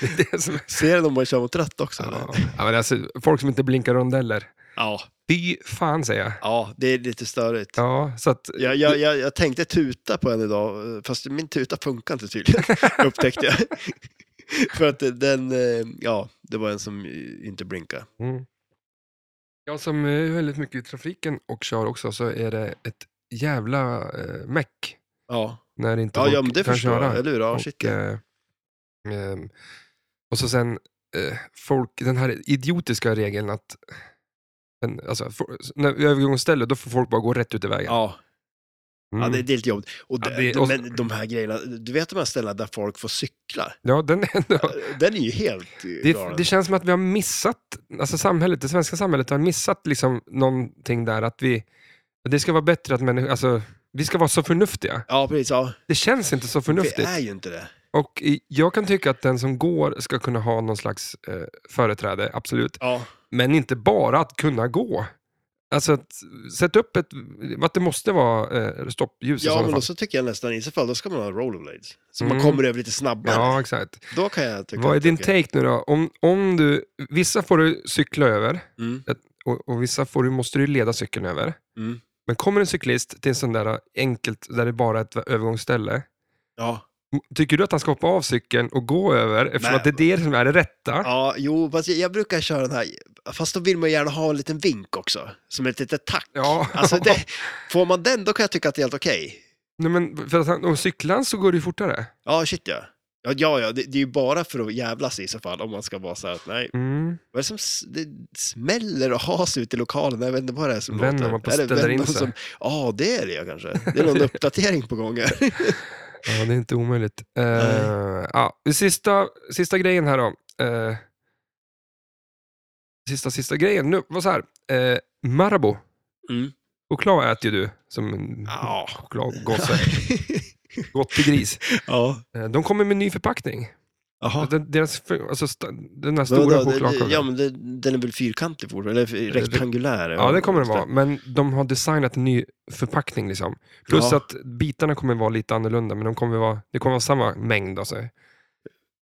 Det är det som är... Ser om man kör mot rött också? Ja, ja, men alltså, folk som inte blinkar rondeller. Ja. Fy fan säger jag. ja, det är lite störigt. Ja, så att, Jag, jag, jag, jag tänkte tuta på en idag, fast min tuta funkar inte tydligen, (laughs) upptäckte jag. (laughs) För att den, eh, ja, det var en som inte blinkade. Mm. Jag som är väldigt mycket i trafiken och kör också så är det ett jävla eh, meck. Ja, När inte ja, ja men det kan förstår köra. jag. Eller hur? Ja, och, shit, ja. eh, ehm, och så sen eh, folk, den här idiotiska regeln att en, alltså, for, när övergångsställe, då får folk bara gå rätt ut i vägen. Ja, Mm. ja det, det är lite jobbigt. Och, Ja, det, det- de, och- men de här grejerna, du vet de här ställena där folk får cykla? ja, den Den är ju helt eh, det, galen. det känns som att vi har missat, alltså samhället, det svenska samhället har missat liksom någonting där att vi, det ska vara bättre att människor, alltså vi ska vara så förnuftiga. Ja, precis. Ja. Det känns inte så Vi förnuftigt. är ju inte det. Och jag kan tycka att den som går ska kunna ha någon slags eh, företräde, absolut. Ja, Men inte bara att kunna gå. Alltså att sätta upp ett, att det måste vara eh, stoppljus i ja sådana men fall. då så tycker jag nästan i så fall, då ska man ha rollerblades. Så Mm. man kommer över lite snabbare. Ja, exakt. Då kan jag tycka Vad är din take nu då? Om, om du, vissa får du cykla över Mm. och, och vissa får du, måste du leda cykeln över. Mm. Men kommer en cyklist till en sån där enkelt, där det bara är ett övergångsställe. Ja. Tycker du att han ska hoppa av cykeln och gå över eftersom Nej. att det är det som är det rätta? ja, jo, fast jag, jag brukar köra den här, fast då vill man gärna ha en liten vink också, som ett litet tack. Ja. Alltså det, (laughs) får man den, då kan jag tycka att det är helt okej. Nej, men för att han, om cyklar han så går det ju fortare. Ja, shit ja. Ja, ja, ja det, det är ju bara för att jävlas i så fall, om man ska vara så här att nej, Mm. vad är det som s- det smäller och has ut i lokalen? Jag vet inte vad det är som Venom låter. har på Är det ställer in sig. som- Ja, det är det ja, kanske. Det är någon (laughs) uppdatering på gång här. Ja, det är inte omöjligt. Uh, ja, sista, sista grejen här då. Eh, sista, sista grejen. Nu, vad så här. Uh, Marabou. Mm. Choklad äter ju du som en Ja. chokladgosse. (laughs) Gottegris. ja. Uh, de kommer med ny förpackning. Jaha. Den, deras, alltså, den här stora chokladkakan. Ja, men det, den är väl fyrkantig fortfarande? Eller rektangulär? Ja, det kommer den vara. Men de har designat en ny förpackning. Liksom. Plus Ja. att bitarna kommer vara lite annorlunda, men de kommer vara, det kommer vara samma mängd. Alltså.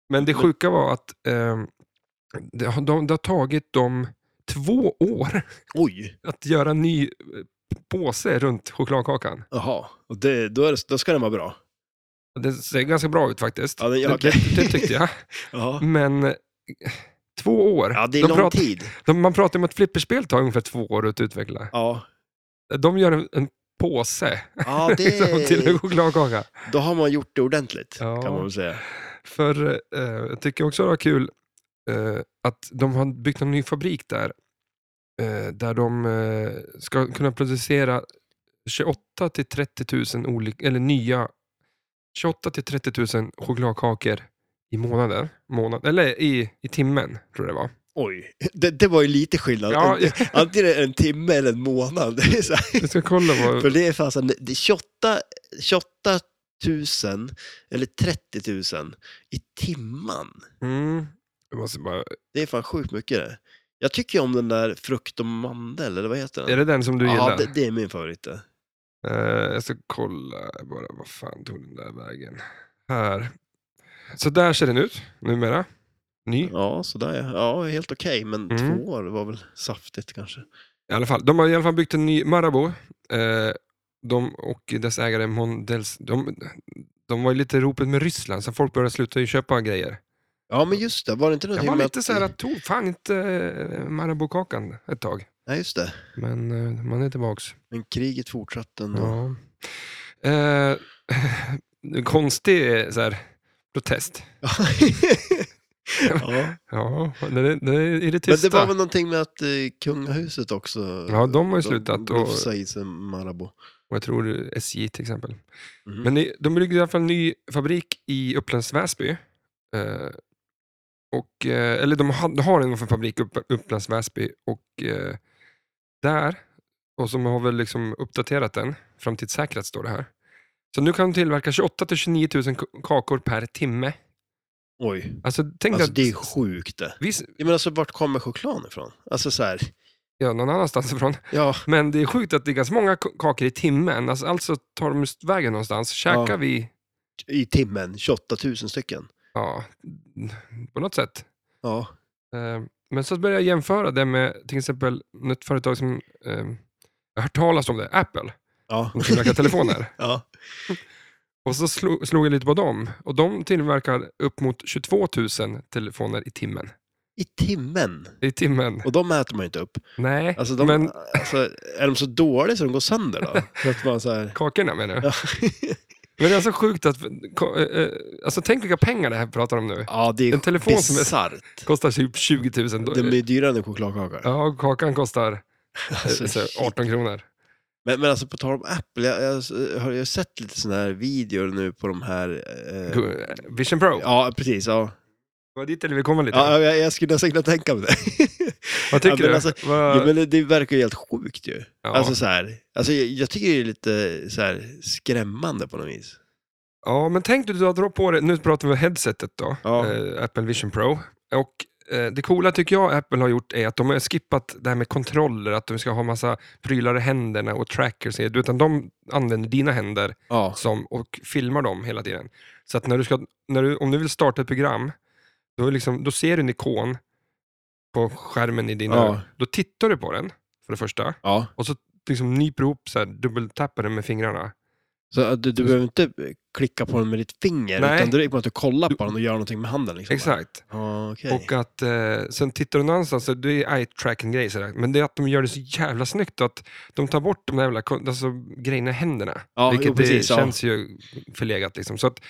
Men det sjuka var att ehm, det, har, de, det har tagit dem två år Oj, att göra en ny eh, påse runt chokladkakan. jaha. Och det, då, är det, då ska den vara bra? Det ser ganska bra ut faktiskt. Ja, det- ja, det, okej. det, det tyckte jag. (laughs) Ja, Men eh, två år. ja det är de lång pratar, tid. de, man pratar om att flipperspel tar ungefär två år att utveckla. Ja, De gör en, en påse ja (laughs) liksom, till en det, chokladkaka. då har man gjort det ordentligt, Ja. kan man väl säga. För eh, jag tycker också det var kul att de har byggt en ny fabrik där. Eh, där de eh, ska kunna producera 28 till 30 000 olika, eller nya 28 till 30 000 chokladkakor i månaden. Månad, eller i, i timmen, tror jag det var. Oj, det, det var ju lite skillnad. Ja, En- (laughs) Antingen en timme eller en månad. (laughs) Jag ska kolla För vad... det är fasen, det är 28, 28 000 eller 30 000 i timman. Mm, bara, Det är fan sjukt mycket det. Jag tycker ju om den där frukt och mandel, eller vad heter den? är det den som du ja, gillar? det, det är min favorit. Eh, jag ska kolla bara, vad fan tog den där vägen? Här. Så där ser den ut numera. Ny. Ja, sådär ja. Ja, helt okej, men Mm. två år var väl saftigt kanske. I alla fall, de har i alla fall byggt en ny Marabou. Eh, de och dess ägare Mondels, de, de var ju lite i ropet med Ryssland, så folk började sluta köpa grejer. Ja, men just det. Var det inte Jag någonting var med lite så här att, tog fan inte eh, Marabou-kakan ett tag. Nej, just det. Men eh, man är tillbaks. Men kriget fortsatte ändå. Ja. Eh, (laughs) konstig eh, så här, protest. ja. (laughs) Ja, det är, det är i det Men tysta. det var väl någonting med att eh, kungahuset också... Ja, de har ju slutat och- blåsa i sig Marabou. Och jag tror SJ till exempel. Mhm. Men det- de byggde i alla fall en ny fabrik i Upplands Väsby. Eh, och, eh, eller de har, de har en fabrik i upp, Upplands Väsby och eh, där, och som har väl liksom uppdaterat den, framtidssäkrat står det här. Så nu kan de tillverka 28 till 29 000 k- kakor per timme. Oj, Alltså tänk alltså att... det är sjukt det. Visst, Jag menar, alltså, vart kommer chokladen ifrån? Alltså så här, ja, någon annanstans ifrån. ja, Men det är sjukt att det är ganska många kakor i timmen. Alltså, alltså tar de vägen någonstans. Käkar Ja. vi, i timmen, 28 000 stycken. Ja, på något sätt. Ja, Eh, Men så började jag jämföra det med till exempel ett företag som eh, jag har hört talas om det, Apple, ja, som tillverkar telefoner. (laughs) ja. (laughs) Och så slog, slog jag lite på dem och de tillverkar upp mot 22 000 telefoner i timmen. I timmen. i timmen. Och de äter man ju inte upp. Nej, Alltså, de, men alltså, är de så dåliga så de går sönder då? (laughs) Så att man så här, kakorna menar du? ja. Men det är så sjukt att, eh, eh, alltså tänk vilka pengar det här pratar om nu. ja, det är En telefon som är-. (laughs) Kostar typ 20 000. Då- De är dyrare än en chokladkaka. Ja, kakan kostar (laughs) eh, Alltså, så 18 kronor. Men, men alltså på tal om Apple, jag, jag, har ju sett lite sådana här videor nu på de här... Eh, Vision Pro. ja, precis. Ja. Det var dit eller vi kommer lite. Ja, jag, jag skulle kunna tänka mig det. (laughs) Vad tycker ja, men du? Alltså, Vad- ja, men det, verkar ju helt sjukt ju. Ja. Alltså så här, alltså jag, jag tycker det är lite så här skrämmande på något vis. Ja, men tänk dig att dra på det, nu pratar vi headsetet då, Ja. eh, Apple Vision Pro. Och eh, det coola tycker jag Apple har gjort är att de har skippat det här med kontroller, att de ska ha massa prylar i händerna och trackers, utan de använder dina händer Ja. som, och filmar dem hela tiden. Så att när du ska, när du, om du vill starta ett program, då, liksom, då ser du en ikon på skärmen i dina... Ja. Då tittar du på den, för det första, ja. och så liksom nyper ihop, så här, dubbeltappar den med fingrarna. Så att du, du behöver inte klicka på den med ditt finger, Nej. utan du, att du kollar på den och gör någonting med handen. Liksom. Exakt. Okej. Och att eh, sen tittar du någon annanstans, så det är eye tracking grejer. Men det är att de gör det så jävla snyggt att de tar bort de där jävla alltså, grejerna i händerna. Ja, vilket jo, precis, det ja. känns ju förlegat liksom. Så att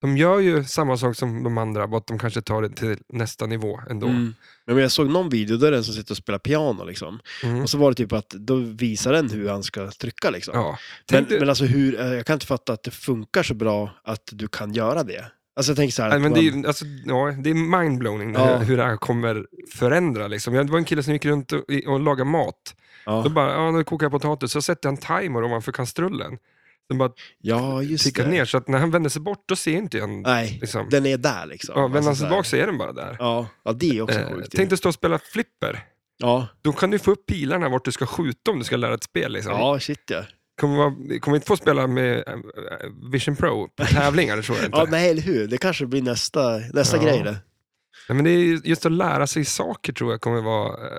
de gör ju samma sak som de andra, bara att de kanske tar det till nästa nivå ändå. Mm. Men jag såg någon video där det är en som sitter och spelar piano liksom. Mm. Och så var det typ att då visar den hur han ska trycka liksom. Ja. Men, dig- men alltså hur, eh, jag kan inte fatta att det funkar så bra att du kan göra det. Alltså jag tänker så här Nej, att men man, det, är, ju- alltså, ja, det är mindblowing Ja. hur, hur det här kommer förändra. Liksom. Jag- Det var en kille som gick runt och, och lagade mat. Då ja, bara, ja, nu kokar jag potatis, så sätter jag en timer ovanför kastrullen. Den bara ja, just det. ner, så att när han vänder sig bort, då ser inte han... Nej, Liksom. den är där liksom. Ja, vänder han Alltså sig tillbaka så är den bara där. Ja, ja, det är också Eh, sjukt. ju. tänk dig stå och spela flipper. Ja, Då kan du få upp pilarna vart du ska skjuta om du ska lära ett spel. Liksom. ja, shit ja. Kommer, kommer inte få spela med eh, Vision Pro på tävlingar, det tror jag inte. Ja, nej, eller hur? Det kanske blir nästa, nästa Ja. grej det. Nej, men det är ju- just att lära sig saker tror jag kommer vara eh,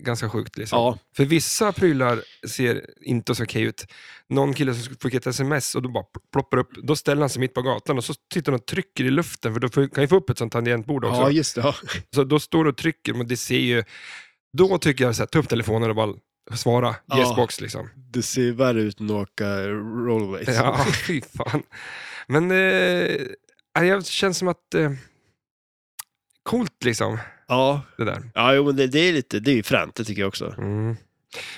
ganska sjukt. Liksom. Ja, För vissa prylar ser inte så okej ut. Någon kille som fick ett sms och då bara ploppar upp, då ställer han sig mitt på gatan och så tittar han och trycker i luften, för då får- kan ju få upp ett sånt tangentbord också. ja just det. Ja. Så då står du och trycker, men det ser ju... Då tycker jag så här, ta upp telefonen och bara svara Ja. yes box liksom. Det ser värre ut än att åka rollways. Ja, (laughs) fy fan. Men eh, det känns som att... Eh, coolt liksom, ja. det där. ja jo, men det, det är lite, det är ju fränt, det tycker jag också. Mm.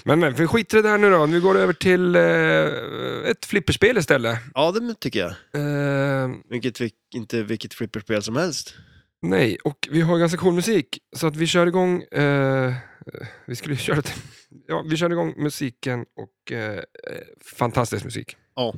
Men, men vi skiter i det där nu då. Vi går över till eh, ett flipperspel istället. Ja, det tycker jag. Eh, Vilket, vilk, inte vilket flipperspel som helst. nej, och vi har ganska cool musik. Så att vi kör igång... Eh, vi skulle (laughs) köra... ett- Ja, vi kör igång musiken och eh, eh, fantastisk musik. Ja.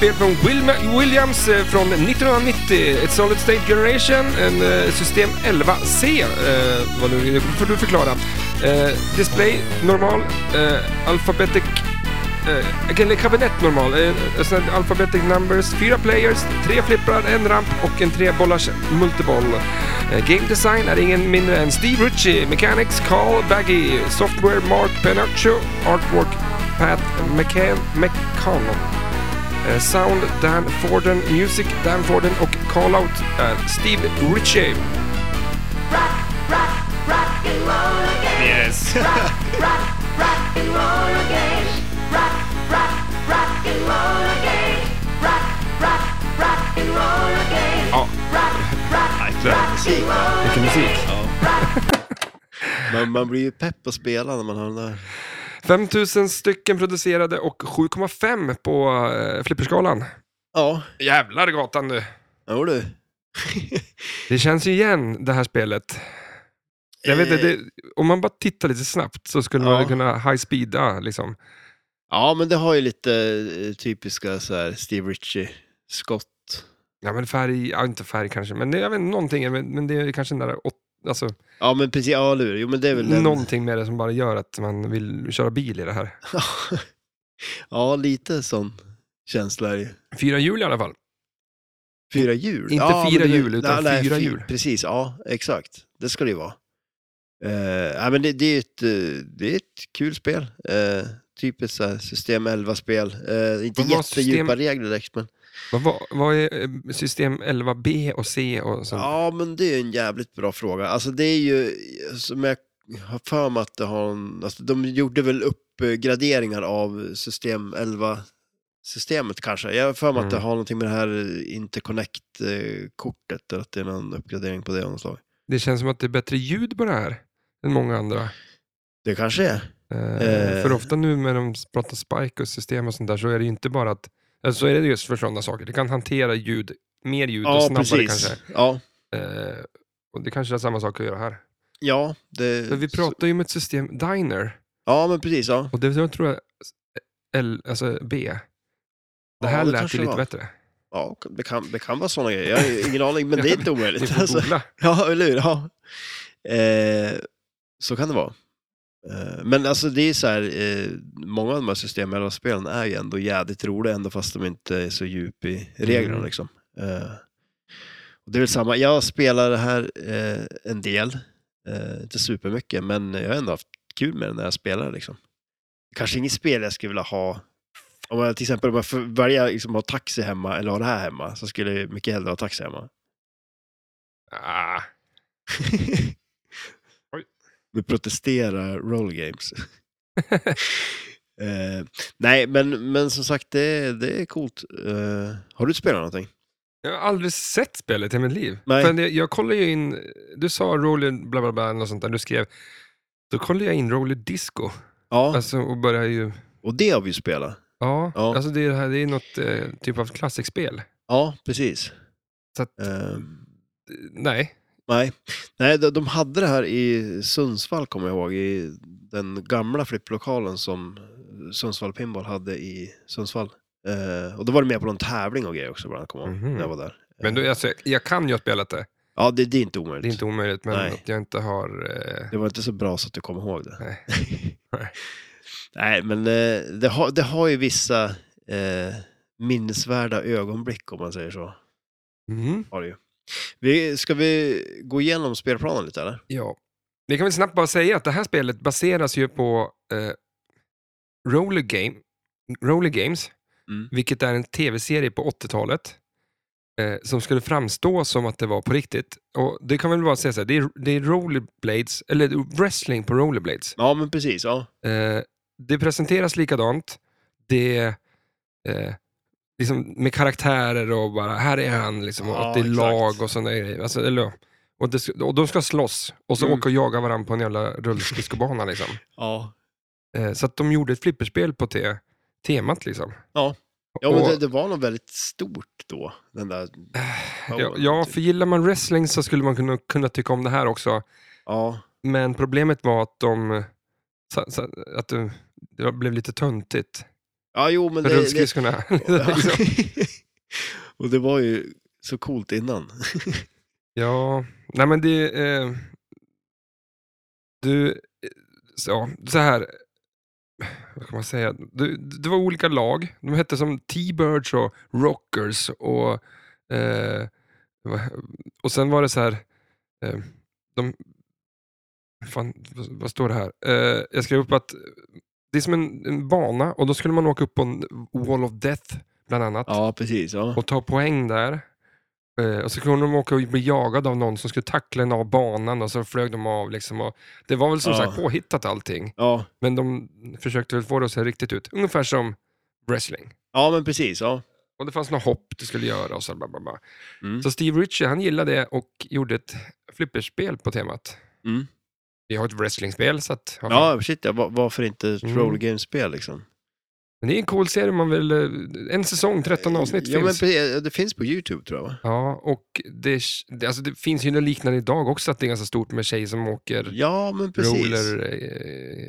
Spel från Williams eh, från 1990. Ett Solid State Generation, en eh, system 11C. Eh, vad nu, det får du förklara. Eh, display normal, eh, alphabetic eh, eller kabinett normal. Eh, alltså, alphabetic numbers, fyra players, tre flipprar, en ramp och en trebollars multiboll. Eh, game design är ingen mindre än Steve Ritchie, Mechanics Carl Baggy, Software Mark Penaccio, Artwork Pat McCann, McConnell. Eh, Sound Dan Forden, Music Dan Forden och Callout är Steve Ritchie. Yes! Ja, Musik, va? vilken musik. Man, man blir ju pepp att spela när man hör den där. 5000 stycken producerade och 7,5 på eh, flipperskalan. Ja, Jävlar gatan nu. jo du. (laughs) Det känns ju igen det här spelet. Jag vet inte, det, om man bara tittar lite snabbt så skulle Ja. man kunna high-speeda liksom. Ja, men det har ju lite eh, typiska så här Steve Ritchie-skott. Ja men färg, ja inte färg kanske, men det, jag vet någonting, men, men det är kanske den där, alltså, Ja, men precis. Ja, hur? Jo, men det är väl en... någonting med det som bara gör att man vill köra bil i det här. (laughs) ja, lite sån känsla är det. Fyra hjul i alla fall. Fyra hjul? Inte ja, fyra hjul, utan fyra fy- hjul. Precis, ja, exakt. Det ska det ju vara. Uh, ja, men det, det, är ett, eh, det är ett kul spel. Uh, typiskt så system 11-spel. Uh, inte jättedjupa system- regler direkt, men... Vad, vad, är eh, system 11B och C och sånt? Ja, men det är en jävligt bra fråga. Alltså det är ju, som jag har för mig att det har en, alltså de gjorde väl uppgraderingar av system 11-systemet kanske. Jag har för mig att det Mm. har någonting med det här interconnect-kortet, att det är någon uppgradering på det av något slag. Det känns som att det är bättre ljud på det här än många andra. Det kanske är. Eh, Eh. För ofta nu när de pratar spike och system och sånt där så är det ju inte bara att, alltså, så är det just för sådana saker. Det kan hantera ljud, mer ljud och Ja, snabbare precis. kanske. Ja, Eh, och det kanske är samma sak att göra här. ja, det... För vi pratar ju om ett system Diner Ja, men precis. Ja. och det tror jag L, alltså B. Det här Ja, det lät ju lite var. bättre. Ja, det kan, det kan vara sådana grejer. Jag har ingen aning, men det är inte (laughs) Ni omöjligt. får Alltså. googla. (laughs) Ja, eller hur? Ja. Eh, så kan det vara. Eh, men alltså det är så här, eh, många av de här system 11-spelen är ju ändå jädrigt roliga ändå fast de inte är så djup i reglerna Mm. liksom. Eh, och det är väl samma, jag spelar det här en del, inte supermycket, men jag har ändå haft kul med det när jag spelar liksom. Kanske inget spel jag skulle vilja ha om jag till exempel om jag får välja liksom, ha taxi hemma eller ha det här hemma så skulle jag mycket hellre ha taxi hemma. Ah, (laughs) Vi protesterar roll games. (laughs) (laughs) eh, nej, men, men som sagt, det, det är coolt. Eh, har du spelat någonting? jag har aldrig sett spelet i mitt liv. Nej. För det, jag kollade ju in, du sa roller bla bla bla, något sånt där, du skrev. Då kollade jag in roller disco. Ja, Alltså, och började ju, och det har vi ju spelat. ja, Ja. alltså det, är det här, det är något eh, typ av klassikspel. Ja, precis. Så att, Eh, nej. Nej, nej de, de hade det här i Sundsvall, kommer jag ihåg, i den gamla flipplokalen som Sundsvall Pinball hade i Sundsvall. Eh, och då var det med på någon tävling och grejer också, bland annat, ihåg, Mhm. när jag var där. Men då, alltså, jag kan ju ha spelat det. Ja, det, det är inte omöjligt. Det är inte omöjligt, men Nej. att jag inte har... Eh, Det var inte så bra så att du kommer ihåg det. Nej. (laughs) Nej. Men eh, det, har, det har ju vissa eh, minnesvärda ögonblick om man säger så. mhm. Har det ju. Vi, ska vi gå igenom spelplanen lite eller? Ja. Vi kan väl snabbt bara säga att det här spelet baseras ju på eh, Roller, Game, Roller Games, Mm. vilket är en tv-serie på 80-talet. Eh, som skulle framstå som att det var på riktigt. Och Det kan väl bara säga så här, det är, det är rollerblades, eller wrestling på rollerblades. Ja, men precis. Ja, Eh, det presenteras likadant. Det eh, liksom med karaktärer och bara, här är han, liksom, och Ja, att det är lag och sådana grejer. Alltså, eller, och, det, och de ska slåss och så Mm. åka och jaga varandra på en jävla rullskridskobana. Liksom. (laughs) ja. Eh, så att de gjorde ett flipperspel på te, temat. Liksom. ja men Och- det, det var nog väldigt stort då. Den där... ja, ja, för gillar man wrestling så skulle man kunna, kunna tycka om det här också. Ja, Men problemet var att de så, så, att det, det blev lite töntigt. Ja jo men det... det rullskridskorna. (laughs) ja. liksom. (laughs) och det var ju så coolt innan. (laughs) Ja, nej men det... Eh, du, eh, så, så här. Vad kan man säga? Det, det var olika lag. De hette som T-Birds och Rockers och... Eh, och sen var det så här... Eh, de, fan, vad, vad står det här? Eh, jag skrev upp att det är som en, en bana och då skulle man åka upp på en Wall of Death bland annat ja, precis. Ja. och ta poäng där. Eh, och så kunde de åka och bli jagade av någon som skulle tackla en av banan och så flög de av. Liksom, och det var väl som Ja. sagt påhittat allting. Ja. Men de försökte väl få det att se riktigt ut. Ungefär som wrestling. ja, men precis. Ja. Och det fanns några hopp du skulle göra och så bla bla bla. Mm. Så Steve Ritchie, han gillade det och gjorde ett flipperspel på temat. Mm. Vi har ett wrestlingspel, så att... Ja, shit ja. Var- Varför inte ett Mm. roll game-spel liksom? Men det är en cool serie man vill... eh, En säsong, 13 avsnitt ja, men finns. pre- det finns på YouTube tror jag va? Ja, och det, alltså det finns ju något liknande idag också, att det är ganska stort med tjejer som åker Ja, men precis. roller,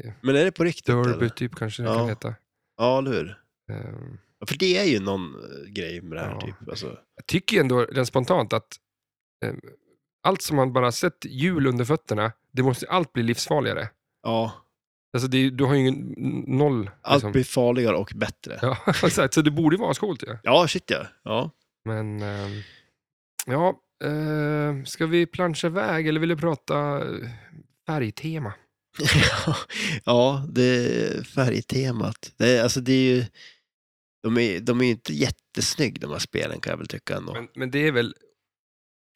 eh, Men är det på riktigt derby eller? typ kanske det Ja. kan heta. Ja, eller hur? Eh, Ja, för det är ju någon eh, grej med det här Ja. typ. Alltså, Jag tycker ju ändå rent spontant att eh, allt som man bara sett hjul under fötterna, det måste allt bli livsfarligare. ja, Alltså det, du har ju ingen noll. allt liksom. blir farligare och bättre. Ja, Ja, (laughs) exakt. Så det borde ju vara coolt ju. shit ja. Ja. Men, ehm, ja, eh, ska vi plancha iväg eller vill du prata eh, färgtema? (laughs) ja, det är färgtemat. Det alltså det är ju... De är, de är ju inte jättesnygga de här spelen kan jag väl tycka ändå. Men, men det är väl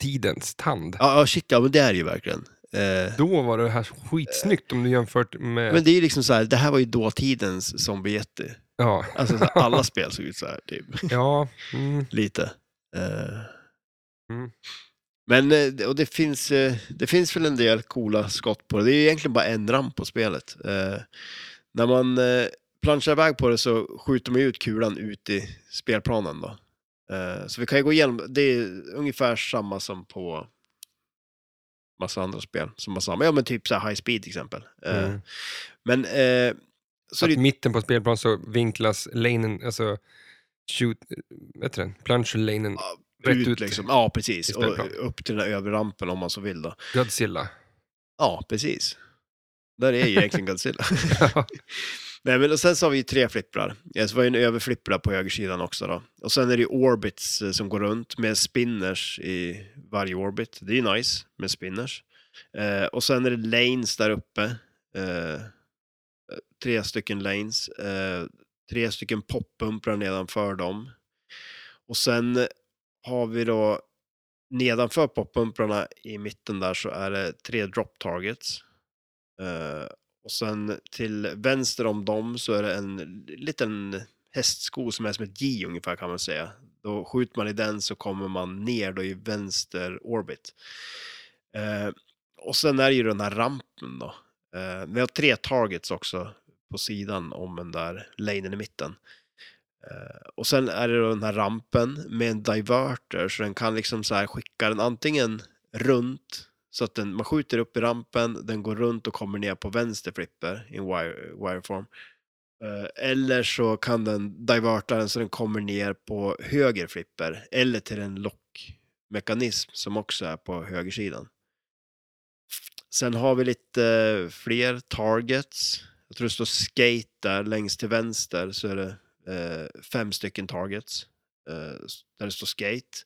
tidens tand. Ja, ja, shit ja, men det är det ju verkligen. Eh, Då var det här skitsnyggt om du jämfört med... men det är ju liksom så här, det här var ju dåtidens zombie Ja, Alltså så här, alla (laughs) spel såg ut så här, typ. ja (laughs) mm, Lite. Eh, Mm. Men eh, och det finns, det finns väl en del coola skott på det. Det är egentligen bara en ramp på spelet. När man planschar iväg på det så skjuter man ut kulan ut i spelplanen då. Så vi kan ju gå igenom, det är ungefär samma som på massa andra spel. Som samma, ja men typ så här high speed till exempel. Eh, mm. Men eh, så att det, mitten på spelplan så vinklas lanen, alltså shoot, vad heter den? Plancher-lanen, Ja, rätt ut, ut liksom. Ja, precis. Och upp till den där övre rampen om man så vill då. Godzilla. Ja, precis. Där är ju egentligen (laughs) Godzilla. Nej, men och sen så har vi ju tre flipprar. Ja, så var ju en överflippra på högersidan också då. Och sen är det ju orbits eh, som går runt med spinners i varje orbit. Det är ju nice med spinners. Eh, och sen är det lanes där uppe. Eh, tre stycken lanes. Eh, tre stycken poppumprar nedanför dem. Och sen har vi då nedanför poppumprarna i mitten där så är det tre drop targets. Eh, och sen till vänster om dem så är det en liten hästsko som är som ett J ungefär kan man säga. Då skjuter man i den så kommer man ner då i vänster orbit. Eh, och sen är det ju den här rampen då. Eh, vi har tre targets också på sidan om den där lanen i mitten. Eh, och sen är det då den här rampen med en diverter så den kan liksom så här skicka den antingen runt så att den, man skjuter upp i rampen, den går runt och kommer ner på vänster flipper i en wire, wireform. Eh, eller så kan den diverta den så den kommer ner på höger flipper eller till en lockmekanism som också är på högersidan. Sen har vi lite fler targets. Jag tror det står skate där längst till vänster så är det eh, fem stycken targets. Eh, där det står skate.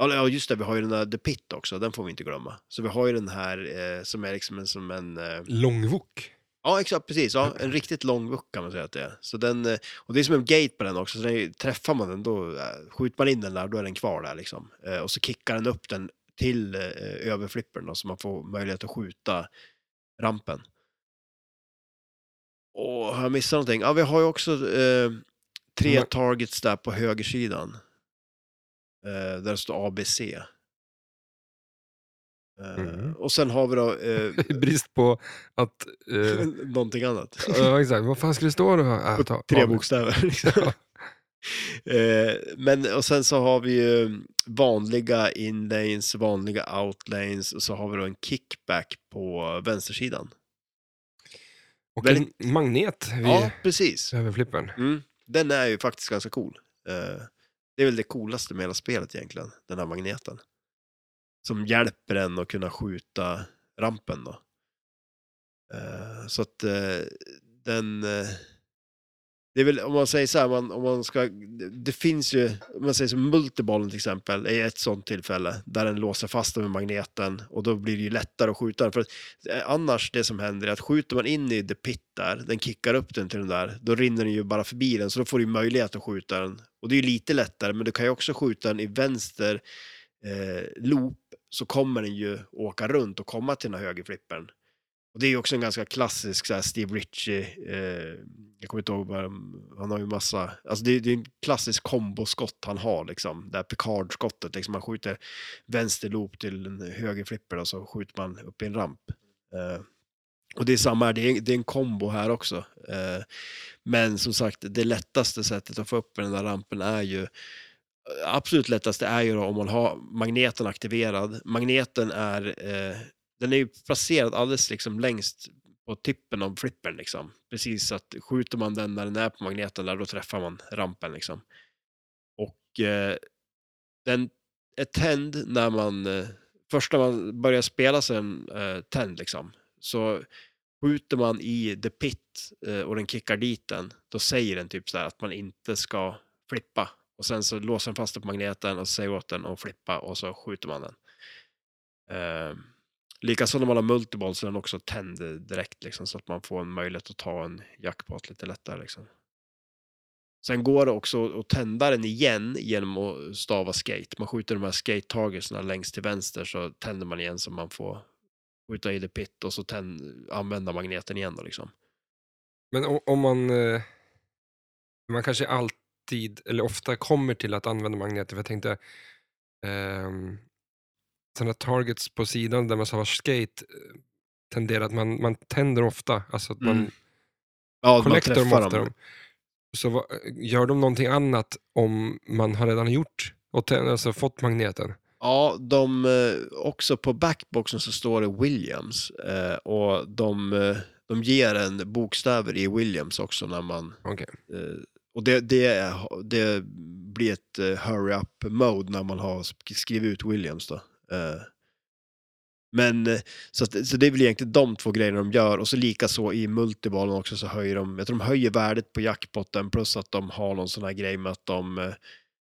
Ja, just det, vi har ju den där The Pit också, den får vi inte glömma. Så vi har ju den här eh, som är liksom en, som en... Eh, Långvok. ja, exakt, precis. Ja, en riktigt lång vuck kan man säga att det är. Så den, eh, och det är som en gate på den också, så den, träffar man den då, eh, skjuter man in den där, då är den kvar där liksom. Eh, och så kickar den upp den till eh, överflippern då, så man får möjlighet att skjuta rampen. Och har jag missat någonting? Ja, vi har ju också tre Men- targets där på högersidan. Eh, där det står ABC. Eh, Mm. Och sen har vi då eh, (laughs) brist på att... Eh, (laughs) någonting annat. ja, exakt. Vad fan ska det stå då? (laughs) Äh, ta, Tre av- bokstäver. Liksom. Eh, men och sen så har vi ju vanliga inlanes, vanliga outlanes och så har vi då en kickback på vänstersidan. Och Väldigt- en magnet vid Ja, precis. överflippen. Mm. Den är ju faktiskt ganska cool. Eh, det är väl det coolaste med hela spelet egentligen, den här magneten. Som hjälper en att kunna skjuta rampen då. Eh, så att eh, den... Eh, det är väl, om man säger så här, man, om man ska, det, det finns ju, om man säger som multibollen till exempel, är ett sånt tillfälle där den låser fast den med magneten och då blir det ju lättare att skjuta den. För att, eh, annars, det som händer är att skjuter man in i the pit där, den kickar upp den till den där, då rinner den ju bara förbi den, så då får du ju möjlighet att skjuta den. Och det är ju lite lättare, men du kan ju också skjuta den i vänster eh, loop, så kommer den ju åka runt och komma till den här högerflippern. Och det är ju också en ganska klassisk så här, Steve Ritchie, eh, jag kommer inte ihåg vad han har ju massa, alltså det, är- det är en klassisk komboskott han har liksom, det här Picard-skottet, liksom man skjuter vänster loop till en höger flipper och så skjuter man upp i en ramp. Eh, Och det är samma här, det är, det är en kombo här också. Eh, men som sagt, det lättaste sättet att få upp den där rampen är ju absolut lättaste är ju då om man har magneten aktiverad. Magneten är, eh, den är ju placerad alldeles liksom längst på tippen av flippern liksom. Precis så att skjuter man den när den är på magneten där, då träffar man rampen liksom. Och eh, den är tänd när man, eh, först när man börjar spela så är den eh, tänd liksom. Så skjuter man i the pit eh, och den kickar dit den, då säger den typ så här att man inte ska flippa. Och sen så låser den fast den på magneten och säger åt den att flippa och så skjuter man den. Ehm, Likaså när man har multiball så är den också tänd direkt liksom, så att man får en möjlighet att ta en jackpot lite lättare. Liksom. Sen går det också att tända den igen genom att stava skate. Man skjuter de här skate-tagelserna längst till vänster så tänder man igen så man får skjuta i the pit och så tänd, använda magneten igen. Då, liksom. Men om, om man... Eh, man kanske alltid, eller ofta kommer till att använda magneter. För jag tänkte... ehm, sådana targets på sidan där man har skate eh, tenderar att man, man tänder ofta. Alltså att man Mm. Ja, man collector dem ofta. dem. Så vad, gör de någonting annat om man har redan gjort och alltså fått magneten? Ja, de, eh, också på backboxen så står det Williams eh, och de, eh, de ger en bokstäver i Williams också när man. Eh, och det, det, det blir ett eh, hurry up mode när man har sk- skrivit ut Williams då. Eh, men eh, så, att, så det är väl egentligen de två grejerna de gör och så lika så i multibollen också så höjer de, jag tror de höjer värdet på jackpotten plus att de har någon sån här grej med att de eh,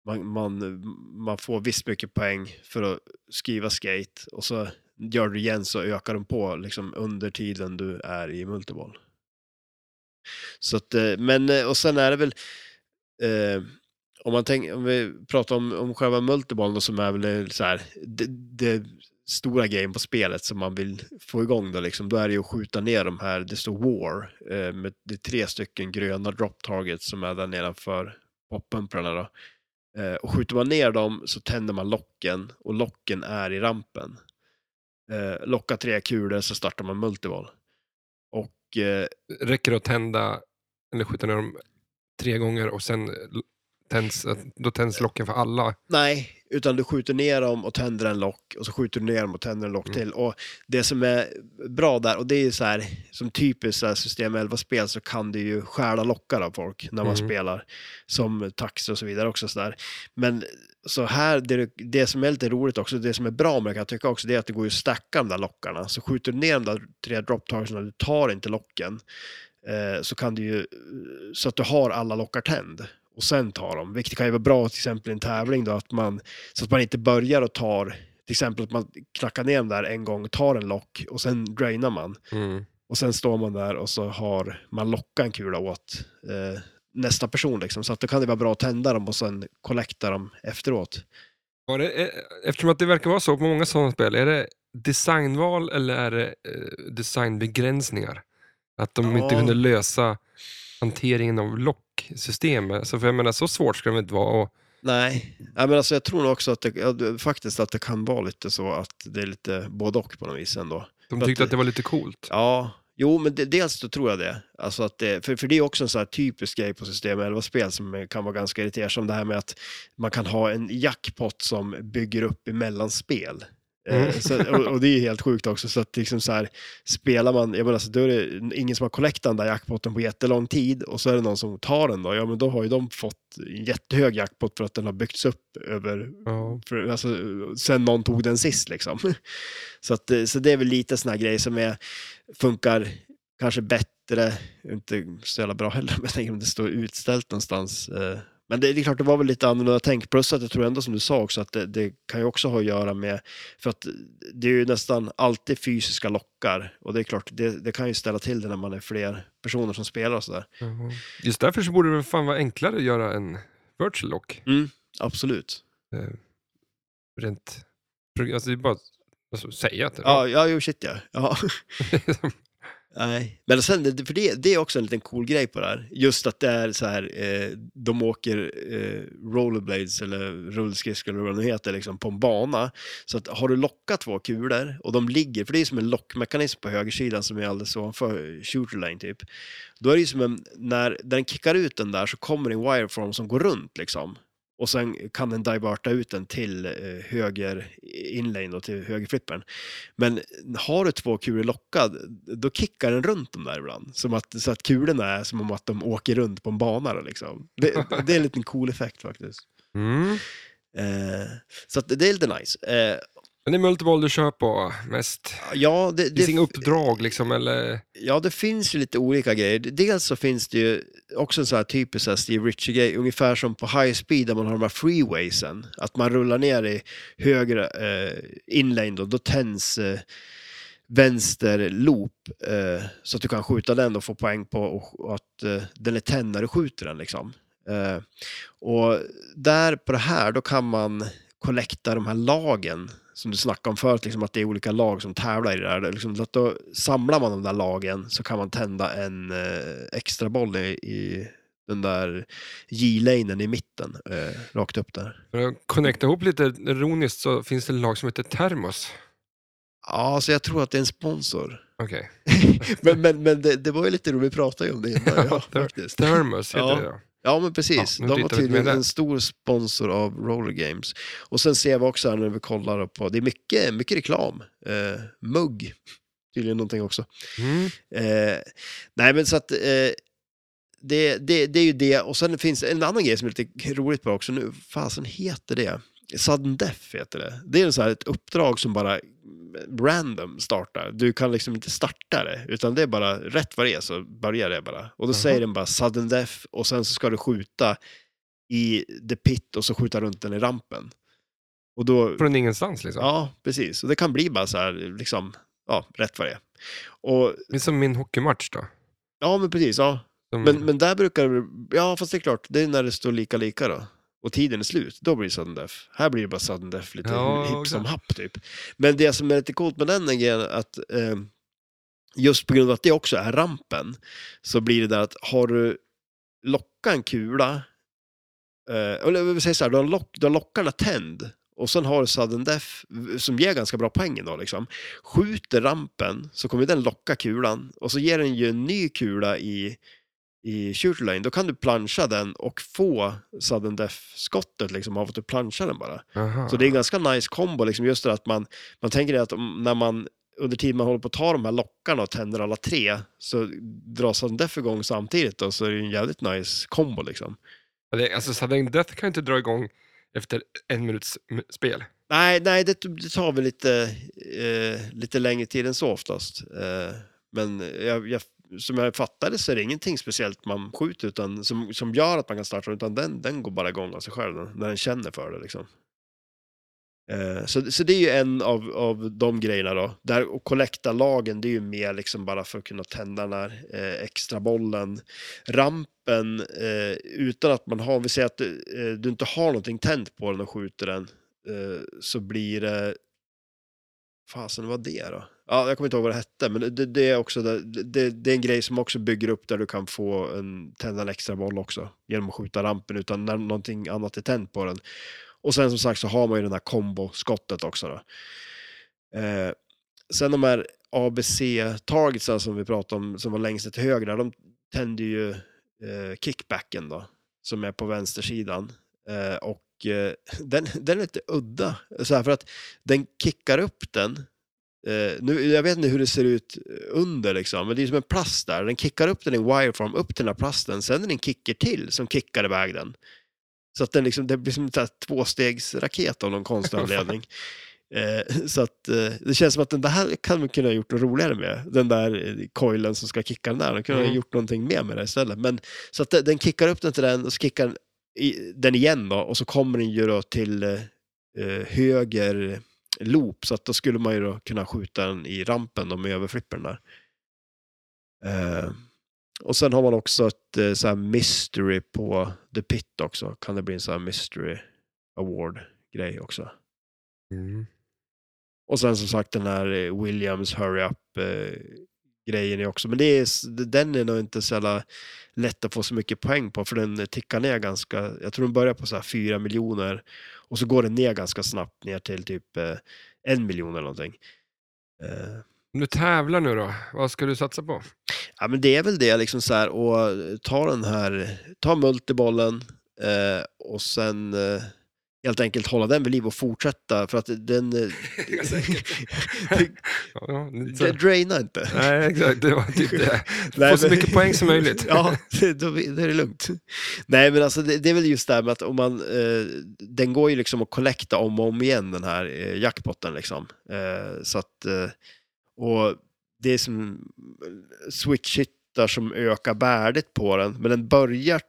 man, man, man får visst mycket poäng för att skriva skate och så gör du igen så ökar de på liksom under tiden du är i multiboll. Så att, men, och sen är det väl, eh, om man tänk, om vi pratar om, om själva multibollen som är väl så här, det, det stora grejen på spelet som man vill få igång då liksom, då är det ju att skjuta ner de här, det står war, eh, med det är tre stycken gröna drop targets som är där nedanför poppumprarna då. Eh, och skjuter man ner dem så tänder man locken och locken är i rampen. Eh, locka tre kulor så startar man multiboll. Och eh, Räcker det att tända eller skjuta ner dem tre gånger och sen tänds, då tänds locken för alla? Nej, utan du skjuter ner dem och tänder en lock och så skjuter du ner dem och tänder en lock Mm. till. Och det som är bra där, och det är så här, som typiskt så här system 11-spel så kan du ju stjäla lockar av folk när man Mm. spelar, som tax och så vidare också. Så där. Men så här, det, det som är lite roligt också, det som är bra med det kan jag tycka också, det är att det går ju att stacka de där lockarna. Så skjuter du ner de där tre drop targetsna, du tar inte locken, eh, så kan du ju, så att du har alla lockar tänd och sen tar dem. Vilket kan ju vara bra till exempel i en tävling då, att man, så att man inte börjar och tar, till exempel att man knackar ner dem där en gång, tar en lock och sen drainar man. Mm. Och sen står man där och så har man lockat en kula åt eh, nästa person liksom. Så att då kan det vara bra att tända dem och sen collecta dem efteråt. Var det, eh, eftersom att det verkar vara så på många sådana spel, är det designval eller är det eh, designbegränsningar? Att de inte Ja. kunde lösa hanteringen av locksystemet. Alltså, för jag menar, så svårt ska det inte vara. Och, Nej, ja, men alltså jag tror nog också att det, faktiskt att det kan vara lite så att det är lite både och på något vis ändå. de tyckte att- att det var lite coolt. Ja, jo, men det, dels så tror jag det. Alltså att det för, för det är också en sån här typisk grej på System 11-spel som kan vara ganska irriterande, som det här med att man kan ha en jackpot som bygger upp emellan spel. Eh, Mm. Så, och, och det är helt sjukt också, så att liksom så här, spelar man, jag menar, så då är det ingen som har collectat den där jackpotten på jättelång tid och så är det någon som tar den då, ja men då har ju de fått en jättehög jackpot för att den har byggts upp över Ja. för, alltså, sen någon tog den sist liksom. (laughs) Så, att, eh, så det är väl lite här grejer som är, funkar kanske bättre, inte så jävla bra heller, (laughs) men jag tänker om det står utställt någonstans. eh. Men det, är klart, det var väl lite annorlunda tänk. Plus att jag tror ändå som du sa också att det, det kan ju också ha att göra med, för att det är ju nästan alltid fysiska lockar och det är klart, det, det kan ju ställa till det när man är fler personer som spelar och sådär. Jaha. Just därför så borde det väl fan vara enklare att göra en virtual lock. Absolut. Eh, rent, alltså det är bara att alltså, säga att det Ja, ja, jo shit ja. ja. (laughs) (laughs) Nej, men sen, det- för det, det är också en liten cool grej på det här. Just att det är så här, eh, de åker eh, rollerblades eller rullskridskor eller vad det nu heter, liksom, på en bana. Så att har du lockat två kulor och de ligger, för det är som en lockmekanism på högersidan som är alldeles ovanför shooter lane typ. Då är det ju som en, när den kickar ut den där så kommer det en wireform som går runt liksom. Och sen kan den diverta ut den till eh, höger inlane och till högerflippen. Men har du två kulor lockad, då kickar den runt dem där ibland. Som att, så att kulorna är som om att de åker runt på en bana. Liksom. det, det är en liten cool effekt faktiskt. Mm. Eh, så det är lite nice. Eh, Men det är multiboll du kör på mest. ja, det, Det finns inga uppdrag liksom, eller? ja, det finns ju lite olika grejer. Dels så finns det ju också en sån här typisk så här Steve Ritchie-grej, ungefär som på High Speed där man har de här freewaysen. Att man rullar ner i höger eh, inlane då, då tänds eh, vänster loop eh, så att du kan skjuta den och få poäng på och, och att eh, den är tänd när du skjuter den liksom. Eh, och där på det här då kan man kollekta de här lagen som du snackade om förut, liksom att det är olika lag som tävlar i det här. Liksom, att då samlar man de där lagen så kan man tända en eh, extra boll i, i den där J-lanen i mitten, eh, rakt upp där. För att connecta ihop lite ironiskt så finns det ett lag som heter Thermos. Ja, så jag tror att det är en sponsor. Okej. (laughs) Men, men, men det, det var ju lite roligt, vi pratade ju om det innan. (laughs) Ja, faktiskt. Thermos heter Ja. det ja. Ja, men precis. Ja, de var tydligen en stor sponsor av Roller Games. Och sen ser vi också här när vi kollar på, det är mycket, mycket reklam. Eh, mugg, tydligen någonting också. Mm. Eh, nej, men så att eh, det, det, det är ju det. Och sen finns en annan grej som är lite roligt på också nu. Fasen heter det? Sudden Death heter det. Det är så här ett uppdrag som bara random startar. Du kan liksom inte starta det, utan det är bara rätt vad det är så börjar det bara. Och då Jaha. säger den bara sudden death och sen så ska du skjuta i the pit och så skjuta runt den i rampen. Och då, Från ingenstans liksom. ja, precis. Och det kan bli bara så här, liksom, ja, rätt vad det är. Och, Det är som min hockeymatch då. ja, men precis, ja. Som, Men, men där brukar det, ja fast det är klart, det är när det står lika lika då. Och tiden är slut, då blir det sudden death. Här blir det bara sudden death lite Ja, hipp som happ typ. Men det som är lite coolt med den är grejen att eh, just på grund av att det också är rampen så blir det där att har du lockat en kula, eh, eller vi säger så här, du har, lock, du har lockarna tänd och sen har du sudden death som ger ganska bra poäng då liksom. Skjuter rampen så kommer den locka kulan och så ger den ju en ny kula i i shooter lane, då kan du plancha den och få sudden death-skottet liksom av att du planchar den bara. Aha. Så det är en ganska nice kombo, liksom just det att man, man tänker att om, när man under tiden man håller på att ta de här lockarna och tänder alla tre så drar sudden death igång samtidigt då, så är det en jävligt nice kombo liksom. Alltså Sudden Death kan ju inte dra igång efter en minuts spel. Nej, nej det, det tar väl lite, eh, lite längre tid än så oftast. Eh, men jag, jag, som jag fattade så är det ingenting speciellt man skjuter utan, som, som gör att man kan starta, utan den, den går bara igång av sig själv när den känner för det. Liksom. Eh, så, så det är ju en av, av de grejerna då. Där, och kollekta lagen, det är ju mer liksom bara för att kunna tända den här eh, extra bollen. Rampen, eh, utan att man har, om vi säger att eh, du inte har någonting tänt på den och skjuter den, eh, så blir det... Fasen, vad var det då? Ja, jag kommer inte ihåg vad det hette, men det, det är också det, det, det är en grej som också bygger upp där du kan få en, tända en extra boll också genom att skjuta rampen utan när någonting annat är tänt på den. Och sen som sagt så har man ju den här komboskottet också då. Eh, sen de här ABC-targetsen som vi pratade om, som var längst till höger, där, de tänder ju eh, kickbacken då, som är på vänstersidan. Eh, och eh, (laughs) den, den är lite udda, så här, för att den kickar upp den. Eh, nu, jag vet inte hur det ser ut under, liksom, men det är som en plast där. Den kickar upp den i wireform, upp till den här plasten, sen är det en kicker till som kickar iväg den. Så att den liksom, det blir som en tvåstegsraket av någon konstig (laughs) anledning. Eh, så att eh, det känns som att den där kan man kunna ha gjort något roligare med. Den där eh, coilen som ska kicka den där. De kunde ha Mm. gjort någonting mer med det istället. Men, så att den, kickar upp den till den och så kickar den, i, den igen då. Och så kommer den ju då till eh, eh, höger loop. Så att då skulle man ju då kunna skjuta den i rampen då med överflippen där. Eh, och sen har man också ett eh, så här mystery på The Pit också. Kan det bli en sån här mystery award-grej också. Mm. Och sen som sagt den här eh, Williams Hurry Up eh, grejen är också. Men det är, den är nog inte så jävla lätt att få så mycket poäng på för den tickar ner ganska, jag tror den börjar på så här 4 miljoner och så går den ner ganska snabbt ner till typ eh, en miljon eller någonting. Eh, Du tävlar nu då, vad ska du satsa på? Ja, men det är väl det, liksom så här, och ta den här, ta multibollen eh, och sen eh, helt enkelt hålla den vid liv och fortsätta för att den, eh, (laughs) (laughs) det, det drainar inte. Nej, exakt. Det var typ det. (laughs) Få så mycket poäng som möjligt. ja, det- då, då är det lugnt. Nej, men alltså det, det är väl just det här med att om man, eh, den går ju liksom att collecta om och om igen den här eh, jackpotten liksom. Eh, så att, eh, och det är som switch-hittar som ökar värdet på den, men den börjar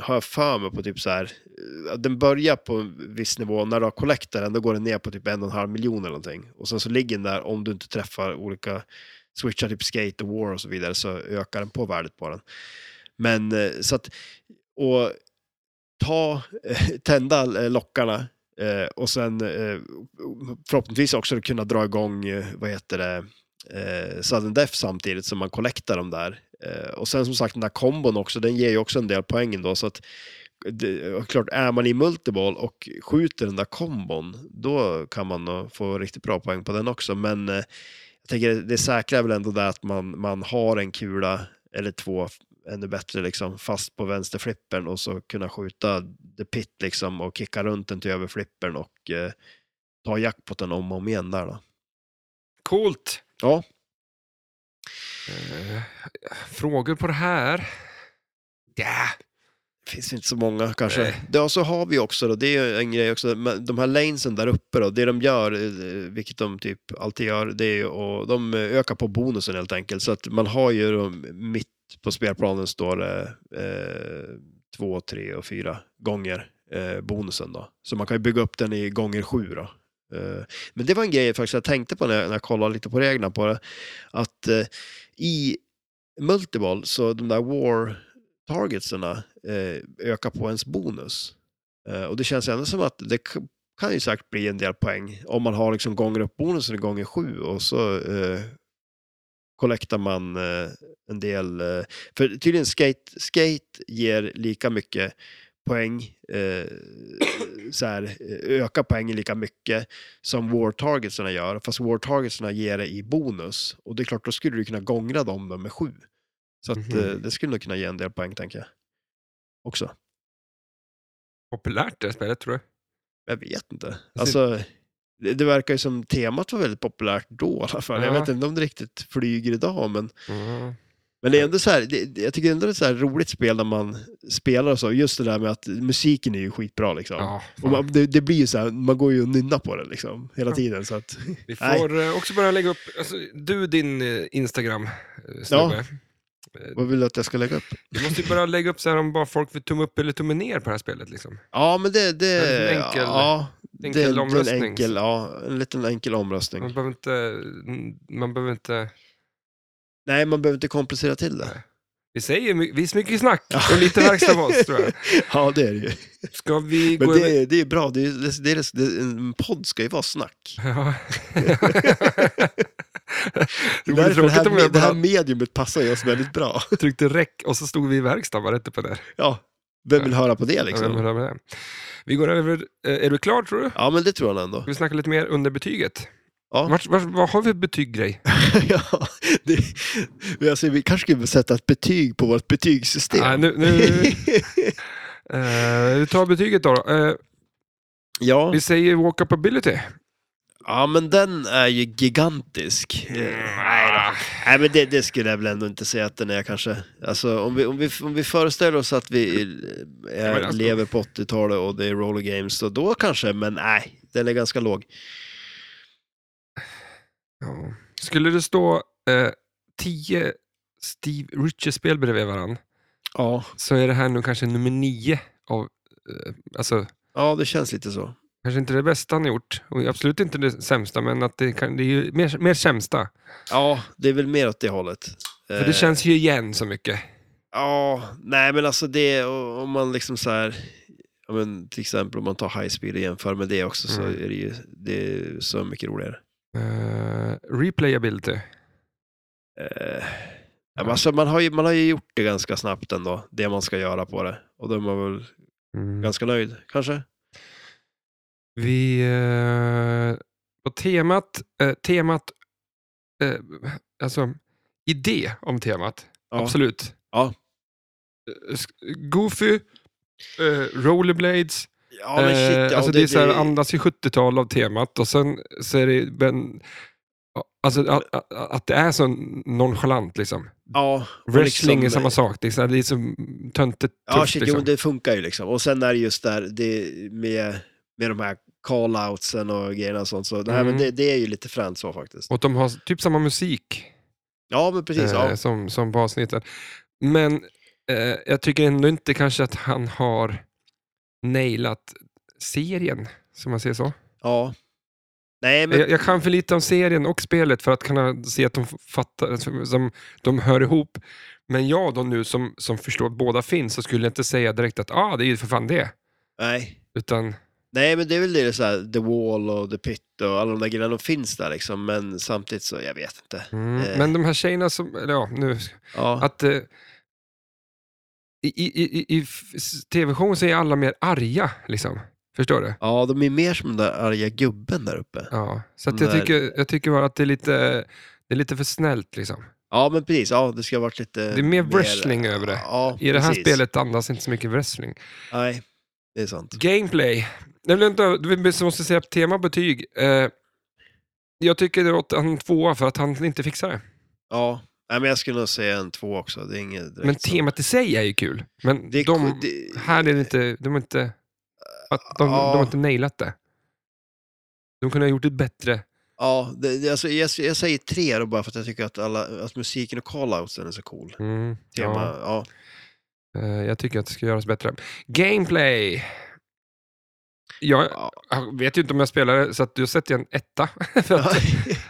har jag för mig på typ så här, eh, den börjar på en viss nivå, när du har collectat den, då går den ner på typ en och en halv miljon eller någonting. Och sen så ligger den där, om du inte träffar olika switchar, typ skate och war och så vidare, så ökar den på värdet på den. Men eh, så att, och ta, eh, tända lockarna och sen förhoppningsvis också kunna dra igång, vad heter det, eh, sudden death samtidigt som man collectar dem där. Eh, och sen som sagt den där kombon också, den ger ju också en del poäng då så att det, klart, är man i multiball och skjuter den där kombon, då kan man få riktigt bra poäng på den också. Men eh, jag tänker det säkra är väl ändå det att man, man har en kula eller två ännu bättre liksom fast på vänsterflippern och så kunna skjuta the pit liksom och kicka runt den till över flippern och eh, ta jackpotten om och om igen där då. Coolt. Ja, frågor på det här? Ja. det finns inte så många kanske. Nej. Ja, så har vi också då, det är en grej också, de här lanesen där uppe då, det de gör, eh, vilket de typ alltid gör, det är och de ökar på bonusen helt enkelt. Så att man har ju då, mitt på spelplanen står det eh, två, tre och fyra gånger eh, bonusen då. Så man kan ju bygga upp den i gånger sju då. Eh, men det var en grej faktiskt jag tänkte på när jag, när jag kollade lite på reglerna på det. Att eh, i multiball så de där war targetsarna eh, ökar på ens bonus. Och det känns ändå som att det kan ju säkert bli en del poäng om man har liksom gånger upp bonusen gånger sju och så eh, kollektar man eh, en del. Eh, för tydligen skate, skate ger lika mycket poäng, eh, så här, eh, ökar poängen lika mycket som war targetsarna gör, fast war targetsarna ger det i bonus. Och det är klart, då skulle du kunna gångra dem med sju. Så att, Mhm. eh, det skulle nog kunna ge en del poäng, tänker jag. Också. Populärt det spelet tror du? Jag vet inte. Alltså, det, det verkar ju som temat var väldigt populärt då i alla fall. Jag Ja. vet inte om det riktigt flyger idag, men, Mm. Men det är ändå så här, det, jag tycker ändå det är ett så här roligt spel när man spelar och så. Just det där med att musiken är ju skitbra liksom. Ja, Och man, det, det blir ju så här, man går ju och nynnar på det liksom hela tiden. Så att, Vi (laughs) Nej. får eh, också börja lägga upp, alltså, du din eh, Instagram, eh, snubbe. Eh, vad vill du att jag ska lägga upp? Du måste ju börja lägga upp så här om bara folk vill tumme upp eller tumme ner på det här spelet. Liksom. Ja, men det, det, är en enkel- ja, enkel det, är en omröstning. enkel, ja, en liten enkel omröstning. Man behöver inte, man behöver inte, Nej, man behöver inte komplicera till det. vi säger my- visst mycket snack och lite verkstad av oss tror jag. (laughs) Ja, det är det ju. Ska vi Men gå det, över? är- det är bra, det är, det, det är, det, en podd ska ju vara snack. (laughs) Ja. det Det, vore här, det, tråkigt här, om jag det här bara mediumet passar ju oss väldigt bra. (laughs) tryckte räck och så stod vi i verkstad bara rätt upp och där. Ja, vem vill höra på det Ja, vem liksom? ha med det? Vi går över, eh, är du klar tror du? Ja, men det tror jag ändå. Ska vi snacka lite mer under betyget? Ja. Vart, vart, vad har vi betyggrej? (laughs) ja, det, men alltså, vi kanske skulle sätta ett betyg på vårt betygssystem. Nej, nu, nu, (laughs) eh, vi tar betyget då. Eh, ja. vi säger walk-upability. ja, men den är ju gigantisk. Mm. Nej, då. Nej, men det, det skulle jag väl ändå inte säga att den är kanske. Alltså, om, vi, om, vi, om vi föreställer oss att vi eh, är, alltså- lever på 80-talet och det är roller games, så då kanske, men nej, den är ganska låg. Ja. Skulle det stå eh, tio Steve Riches-spel bredvid varandra Ja. så är det här nu kanske nummer nio av, eh, alltså ja, det känns lite så. kanske inte det bästa han har gjort och absolut inte det sämsta men att det, kan, det är ju mer, mer sämsta. Ja, det är väl mer åt det hållet. För det känns ju igen så mycket. Ja, nej men alltså det, om man liksom så här, ja, men till exempel om man tar high speed och jämför med det också så Mm. är det ju det är så mycket roligare. Uh, replayability. Eh, ja, alltså, man, har ju, man har ju gjort det ganska snabbt ändå, det man ska göra på det. Och då är man väl Mm. ganska nöjd, kanske? Vi... Eh, på temat... Eh, temat... Alltså, idé om temat. Ja. Absolut. Ja. Goofy, rollerblades. Ja, men shit, eh, ja, alltså det, är så här, andas i 70-tal av temat och sen så är det... Men, Alltså att, att, det är så nonchalant liksom. ja, Wrestling liksom- är samma sak. Det är, så här, det är så töntigt Ja, tufft, shit, liksom. jo, det funkar ju liksom. Och sen är det just där det med, med de här call-outsen och grejerna och sånt. Så, nej, Mm. men det, det är ju lite fränt så faktiskt. Och de har typ samma musik Ja, men precis. eh, Ja. som, som på avsnitten. Men eh, jag tycker ändå inte kanske att han har nailat serien, som man säger så. ja. Nej, men Jag, jag kan för lite om serien och spelet för att kunna se att de fattar, som, de hör ihop. Men jag då nu som, som förstår att båda finns så skulle jag inte säga direkt att ah, det är ju för fan det. nej. Utan, Nej, men det är väl det så här, The Wall och The Pit och alla de där grejerna, de finns där liksom. Men samtidigt så, jag vet inte. mm, Eh. Men de här tjejerna som, eller ja, nu Ja, att eh, i, i, i, tv-showen så är alla mer arga, liksom. Förstår du? ja de är mer som den där arga gubben där uppe. Ja. Så jag, där- tycker, jag tycker bara att det är lite, det är lite för snällt. Liksom. Ja, men precis. Ja, det ska ha varit lite... Det är mer wrestling över det. Ja, I det här precis. spelet andas inte så mycket wrestling. Nej, det är sant. Gameplay. Jag vill inte, vi måste säga tema betyg. Eh, jag tycker det åt han tvåa för att han inte fixar det. Ja, Nej, men jag skulle nog säga en två också. Det är inget Men temat i sig är ju kul. Men Det är de, det- här är det inte, de har inte, att de, Ja. de har inte nailat det. De kunde ha gjort det bättre. Ja, det, det, alltså, jag, jag säger tre då bara för att jag tycker att, alla, att musiken och call-outsen är så cool. Mm, Tema, ja. ja. Eh, jag tycker att det ska göras bättre. Gameplay. Jag, Ja. jag vet ju inte om jag spelar det, så att du sätter en etta. (laughs) Att,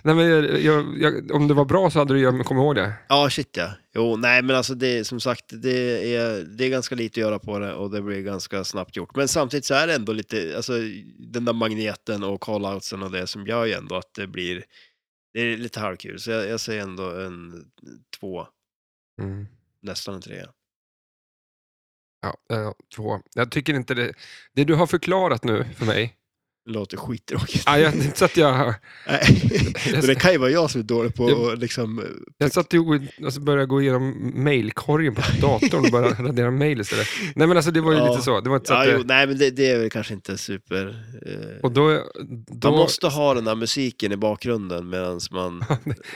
nej, men jag, jag, om det var bra så hade du ju kommit ihåg det. Ja, shit ja. Jo, nej men alltså det som sagt, det är, det är ganska lite att göra på det och det blir ganska snabbt gjort. Men samtidigt så är det ändå lite, alltså den där magneten och call-outsen och det som gör ju ändå att det blir, det är lite halvkul. Så jag, jag säger ändå en två, Mm. nästan en trea. Ja, eh, två. Jag tycker inte det. Det du har förklarat nu för mig. Det låter skittråkigt. Ja, jag, inte så att jag, (laughs) men det kan ju vara jag som är dålig på Jag- att liksom... jag satt och alltså började gå igenom mailkorgen på datorn och bara radera mail istället. Nej men alltså det var ju Ja. lite så. Det var inte så Ja, att jo, nej, men det, det är väl kanske inte super... Eh, och då, då man måste ha den där musiken i bakgrunden medan man, (laughs)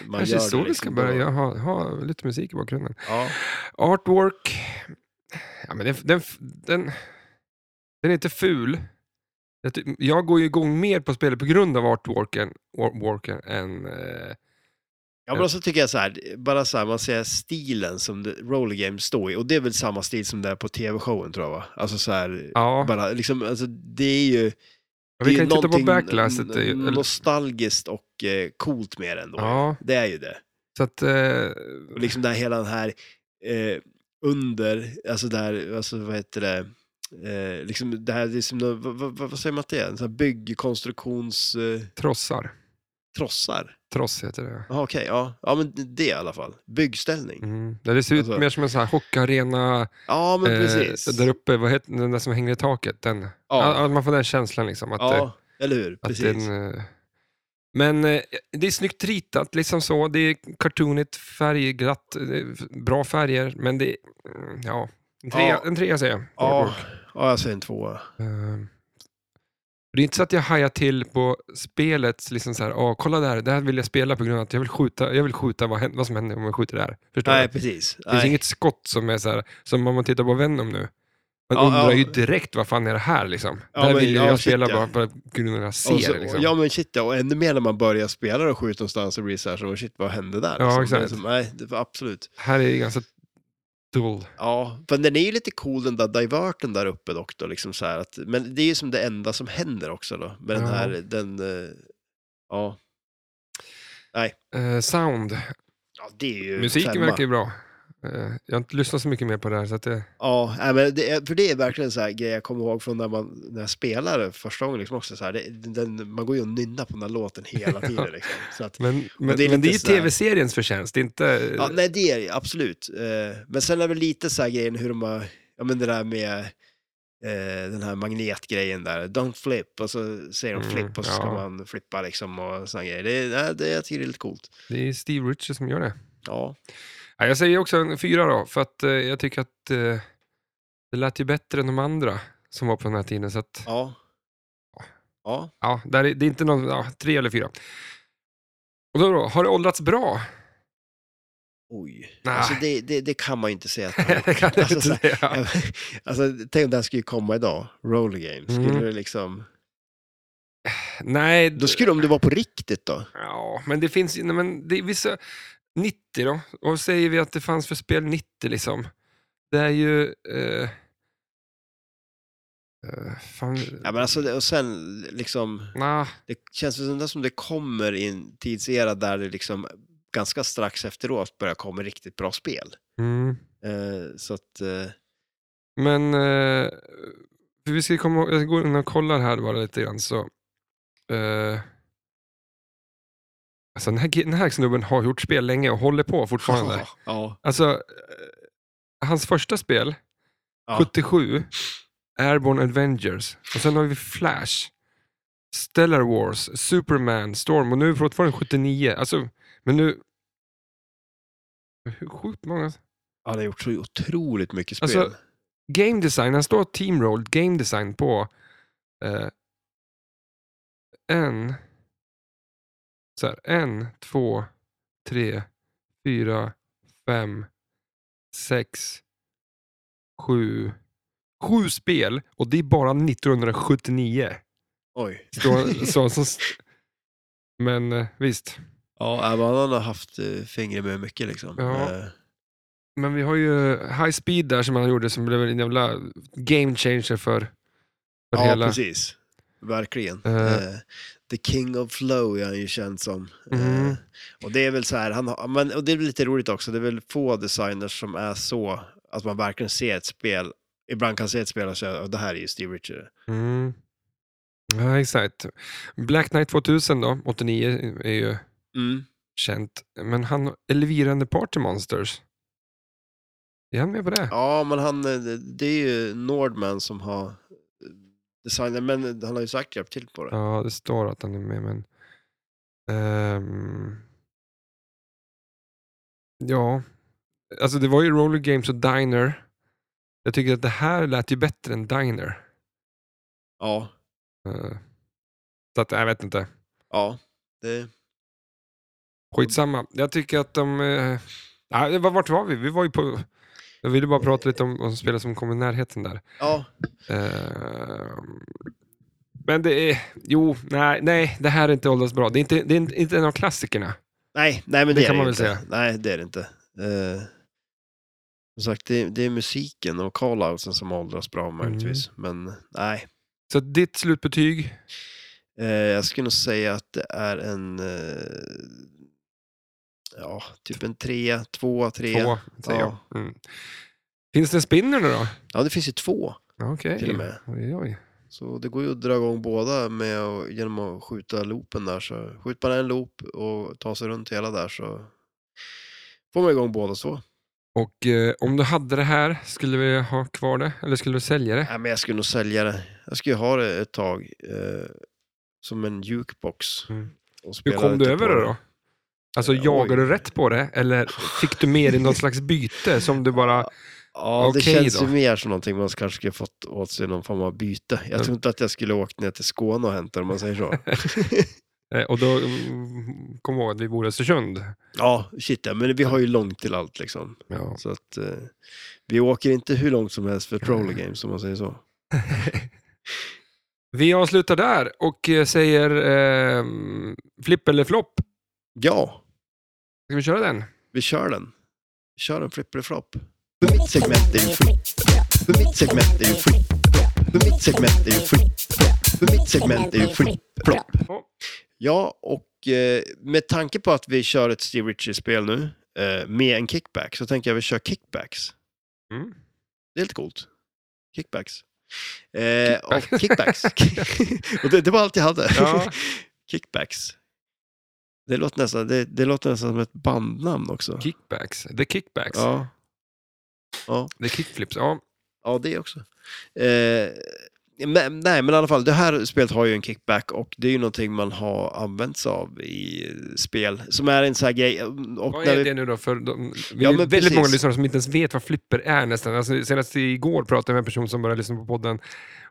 man kanske gör så det. vi ska liksom. börja ha, ha lite musik i bakgrunden. Ja. Artwork, ja men den, den, den, den är inte ful. Jag, jag går ju igång mer på spelet på grund av artworken, artworken än... Eh, Ja, men också tycker jag så här, bara så här, man ser stilen som roller games står i, och det är väl samma stil som det är på tv-showen tror jag va? Alltså så här, ja, bara liksom, alltså det är ju... vi det är kan titta på eller- nostalgiskt och eh, coolt med det ändå. Ja. Det är ju det. Så att... Eh, Och liksom där hela den här eh, under, alltså där, alltså vad heter det, eh, liksom det här, det är som, vad, vad, vad säger man att det är? En sån här byggkonstruktions eh, trossar. trossar? Tross heter det. Jaha, okej, ja. ja, men det i alla fall. Byggställning. Mm. Det ser ut Alltså- mer som en sån här hockeyarena Ja, men eh, precis. där uppe, vad heter den där som hänger i taket? Den. Ja. Man får den känslan liksom. Att, eh, Ja, eller hur? att Precis. den, eh, men eh, det är snyggt ritat, liksom så. Det är cartoonigt, färgglatt, är bra färger, men det är, mm, ja, en trea, Ja. en trea säger jag. Ja, ja, jag säger en tvåa. Eh, det är inte så att jag hajar till på spelet, liksom så här, åh, kolla där, det här vill jag spela på grund av att jag vill skjuta, jag vill skjuta vad, händer, vad som händer om jag skjuter där. Förstår Nej, du? precis. Det finns Nej. inget skott som är så här, som om man tittar på Venom nu. Man Ja, undrar ja. ju direkt vad fan är det här liksom. Ja, där men- vill ja, jag shit, spela ja. bara av att ser Och så, det. Liksom. Ja men shit ja, och ännu mer när man börjar spela och skjuter någonstans och blir så här så shit vad hände där? Ja, liksom. exakt. Det är som, nej, det var absolut. Här är det ganska dull. Ja, för den är ju lite cool den där diverten där uppe dock då, liksom så här att, men det är ju som det enda som händer också då, med den Ja. här, den, eh, ja, Eh, sound, ja det är ju musiken femma. verkar ju bra. Eh, jag har inte lyssnat så mycket mer på det här. Så att det, Ja, men det för det är verkligen så här grej jag kommer ihåg från när, man, när jag spelade första gången. Liksom också så här, det, den, man går ju och nynnar på den här låten hela tiden. (laughs) Liksom. Så att, men men, det är men det är ju tv-seriens förtjänst, det är inte... ja, nej, det är det absolut. Eh, men sen är det väl lite så här grejen hur de har, ja men det där med eh, den här magnetgrejen där, don't flip, och så säger de Mm, flip och så ska ja. man flippa liksom och sådana grejer. Det, det, jag tycker det är lite coolt. Det är Steve Richards som gör det. Ja, Ja, jag säger också en fyra då, för att eh, jag tycker att eh, det lät ju bättre än de andra som var på den här tiden. Så att, ja. Ja, ja, där är, det är inte någon, ja, tre eller fyra. Och då, då, har det åldrats bra? oj. Nej. Alltså det, det, det kan man ju inte säga att det (laughs) kan jag Alltså, inte så här- säga. Alltså, tänk om det här skulle komma idag, roller game. Skulle Mm. det liksom... Nej, Då skulle om det var på riktigt då? Ja, men det finns ju, nej, men det är vissa, 90 då, och vad säger vi att det fanns för spel 90 liksom? Det är ju... Eh, eh, fan, Ja, men alltså, och sen liksom, nah, det känns det, som det kommer i en tidsera där det liksom ganska strax efteråt börjar komma riktigt bra spel. mm. Eh, så att, eh, Men eh, vi ska komma ihåg- jag går in och kollar här bara lite grann så. Alltså den här, den här snubben har gjort spel länge och håller på fortfarande. (laughs) ja, Alltså, eh, hans första spel, ja. 77, Airborne Avengers. Och sen har vi Flash, Stellar Wars, Superman, Storm och nu fortfarande 79. Alltså, men nu... Hur sjukt många... Han har gjort så otroligt mycket spel. Alltså, Game design, han står Team Rolled Game design på eh, en, så här, en, två, tre, fyra, fem, sex, sju, sju spel och det är bara 1979. Oj. Så, (laughs) så, så, men eh, visst, Ja, men han har haft eh, fingret med mycket liksom. Ja. Eh, men vi har ju High Speed där som han gjorde som blev en jävla game changer för, för ja hela... precis. Verkligen. Eh. Eh, The King of Flow är han ju känd som. Mm. Eh, och det är väl så här, han men, och det är lite roligt också, det är väl få designers som är så, att man verkligen ser ett spel, ibland kan se ett spel och säga att det här är ju Steve Richard. Mm. Ja, exakt. Black Knight 2000 då, 89, är ju Mm. känt. Men han, Elvira and the Party Monsters. Är han med på det? Ja, men han, eh, det är ju Nordman som har designat, men han har ju sagt hjälpt till på det. Ja, det står att han är med, men... ehm, ja, alltså det var ju Roller Games och Diner. Jag tycker att det här lät ju bättre än Diner. Ja, Eh, så att, jag vet inte. ja. Det, Skitsamma. Jag tycker att de... Nej, vad- vart var vi? Vi var ju på... Jag ville bara prata lite om, om spel som kom i närheten där. ja, Eh, men det är... Jo, nej, nej, det här är inte åldras bra. Det är inte, det är inte- en av klassikerna. nej, nej men Det det, kan är man väl inte. säga. Nej, det är det inte. Eh, som sagt, det, det är musiken och call-outsen som åldras bra möjligtvis. Mm. Men nej, Så ditt slutbetyg? Eh, jag skulle nog säga att det är en... Eh, ja, typ en trea, tvåa, trea. Två, säger Ja. jag. Mm. Finns det en spinner nu då? Ja, det finns ju två. Okej. Till och med. Oj, oj. Så det går ju att dra igång båda med att, genom att skjuta loopen där. Så skjuter man en loop och tar sig runt hela där så får man igång båda två. Och eh, om du hade det här, skulle vi ha kvar det? Eller skulle du sälja det? Nej, men jag skulle nog sälja det. Jag skulle ha det ett tag eh, som en jukebox. Mm. och Hur kom du över det då? Alltså Oj. jagade du rätt på det? Eller fick du med dig något slags byte som du bara... Ja, det Okej känns då. ju mer som någonting man kanske skulle fått åt sig någon form av byte. Jag tror inte att jag skulle åkt ner till Skåne och hämtat om man säger så. (laughs) Eh, Och då, mm, kom ihåg att vi bor i Östersund. ja, shit ja, men vi har ju långt till allt liksom. Ja. Så att eh, vi åker inte hur långt som helst för troller games om man säger så. (laughs) Vi avslutar där och eh, säger eh, flipp eller flopp. Ja, Ska vi köra den? vi kör den. Vi kör en flipper-flopp. För mitt segment är ju flipp. För mitt segment är ju flipp. För mitt segment är ju flipp. För mitt segment är ju flipp-flopp. Ja. Ja, och eh, med tanke på att vi kör ett Steve Ritchie-spel nu eh, med en kickback så tänker jag vi kör kickbacks. Mm. Det är lite coolt. Kickbacks. Eh, Kickback. och kickbacks. (laughs) och det, det var allt jag hade. Ja. (laughs) kickbacks. Det låter, nästan, det, det låter nästan som ett bandnamn också. Kickbacks. The kickbacks. Ja. Ja, The kickflips. Ja. ja, det också. Eh, men, nej, men i alla fall, det här spelet har ju en kickback och det är ju någonting man har använt sig av i spel. Som är en sån här grej. Och Vad är vi- det nu då? För de, vi Ja, är väldigt precis. många lyssnare som inte ens vet vad flipper är nästan. Alltså, senast igår pratade jag med en person som började lyssna på podden.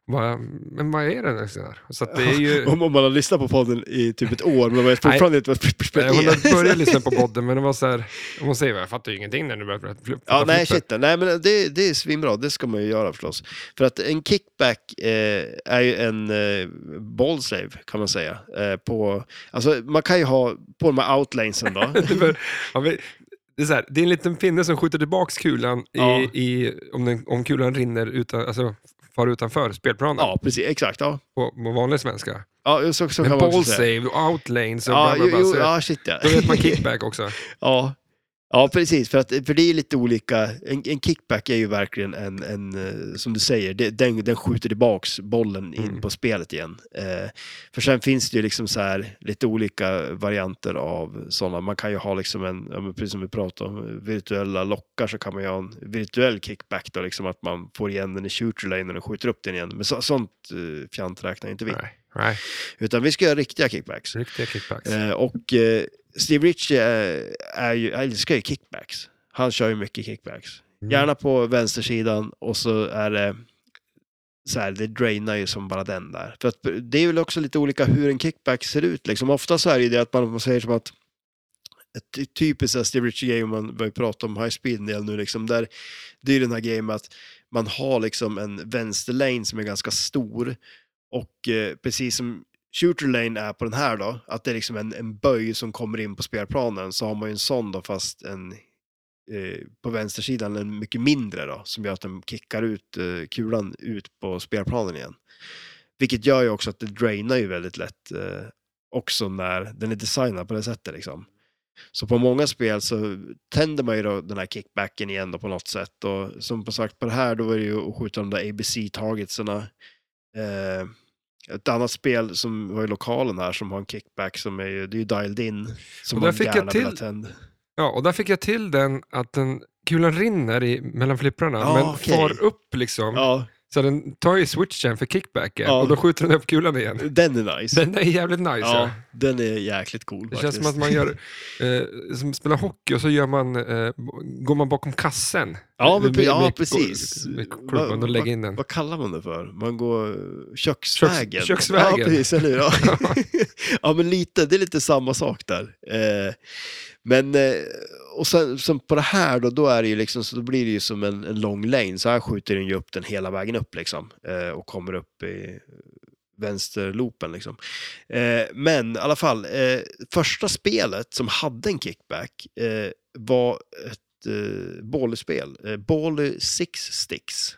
Bara, men vad är det? Så, här? så det är ju... (laughs) Om, om man har lyssnat på podden i typ ett år, men man vet fortfarande inte vad flipperspel är. har börjat lyssna (laughs) på podden, men det var så här... Hon säger jag fattar ju ingenting när du börjar prata flipper. Ja, nej, shit. Nej, men det, det är svinbra. Det ska man ju göra förstås. För att en kickback eh, är ju en eh, ball save, kan man säga. Eh, på, alltså, man kan ju ha på de här outlanesen då. (laughs) Det är, så här, det är en liten pinne som skjuter tillbaks kulan i, Ja. i, om, den, om kulan rinner utan, alltså, far utanför spelplanen ja, precis. Exakt. Ja, på, på vanlig svenska. ja så, så Men kan man ball säga. och outlanes och Ja, bla bla bla. jo, så, ja, shit ja. Då vet man kickback också. (laughs) Ja. Ja, precis. För, att, för det är lite olika. En, en kickback är ju verkligen en, en eh, som du säger, det, den, den skjuter tillbaks bollen in Mm. på spelet igen. Eh, för sen finns det ju liksom så här lite olika varianter av sådana. Man kan ju ha liksom en, ja, precis som vi pratade om, virtuella lockar så kan man ju ha en virtuell kickback då, liksom att man får igen den i shooter lane och skjuter upp den igen. Men så, sånt uh, fjant räknar inte vi. Nej, nej, Utan vi ska göra riktiga kickbacks. riktiga kickbacks. Eh, och eh, Steve Ritchie är, är ju, älskar ju kickbacks. Han kör ju mycket kickbacks. Mm. Gärna på vänstersidan och så är det så här, det drainar ju som bara den där. För att det är väl också lite olika hur en kickback ser ut. Liksom. Ofta så är det ju det att man, man säger som att ett ty- typiskt Steve Ritchie game, man börjar prata om high speed en del nu, liksom, där, det är ju den här grejen med att man har liksom en vänsterlane som är ganska stor och eh, precis som shooter lane är på den här då, att det är liksom en, en böj som kommer in på spelplanen, så har man ju en sån då fast en eh, på vänstersidan en mycket mindre då, som gör att den kickar ut eh, kulan ut på spelplanen igen. Vilket gör ju också att det drainar ju väldigt lätt eh, också när den är designad på det sättet liksom. Så på många spel så tänder man ju då den här kickbacken igen då på något sätt och som på sagt på det här då är det ju att skjuta de där ABC-targetsarna. Eh, ett annat spel som var i lokalen här som har en kickback som är ju, det är ju dialed in. Som Och där man fick jag gärna ha till- tänd. Ja, och där fick jag till den att den, kulan rinner i, mellan flipprarna, Ja, men okej. far upp liksom. Ja, Så den tar ju switchen för kickbacken Ja. och då skjuter den upp kulan igen. den är nice. Den är jävligt nice. ja, Ja. den är jäkligt cool Det faktiskt. känns som att man gör, (laughs) eh, som spelar hockey och så gör man, eh, går man bakom kassen. Ja, Med- pre- ja med- precis. Med Vad- klubban och lägger in den. Vad kallar man det för? Man går köksvägen. Köks- köksvägen. Ja, precis, eller hur? (laughs) Ja. (laughs) ja, men lite, det är lite samma sak där. Eh, men, eh, och sen sen, på det här då, då är det ju liksom, så då blir det ju som en, en lång lane. Så här skjuter den ju upp den hela vägen upp liksom. Eh, och kommer upp i vänsterloopen liksom. Eh, men i alla fall, eh, första spelet som hade en kickback eh, var ett eh, bollespel. Eh, Bally Six Sticks.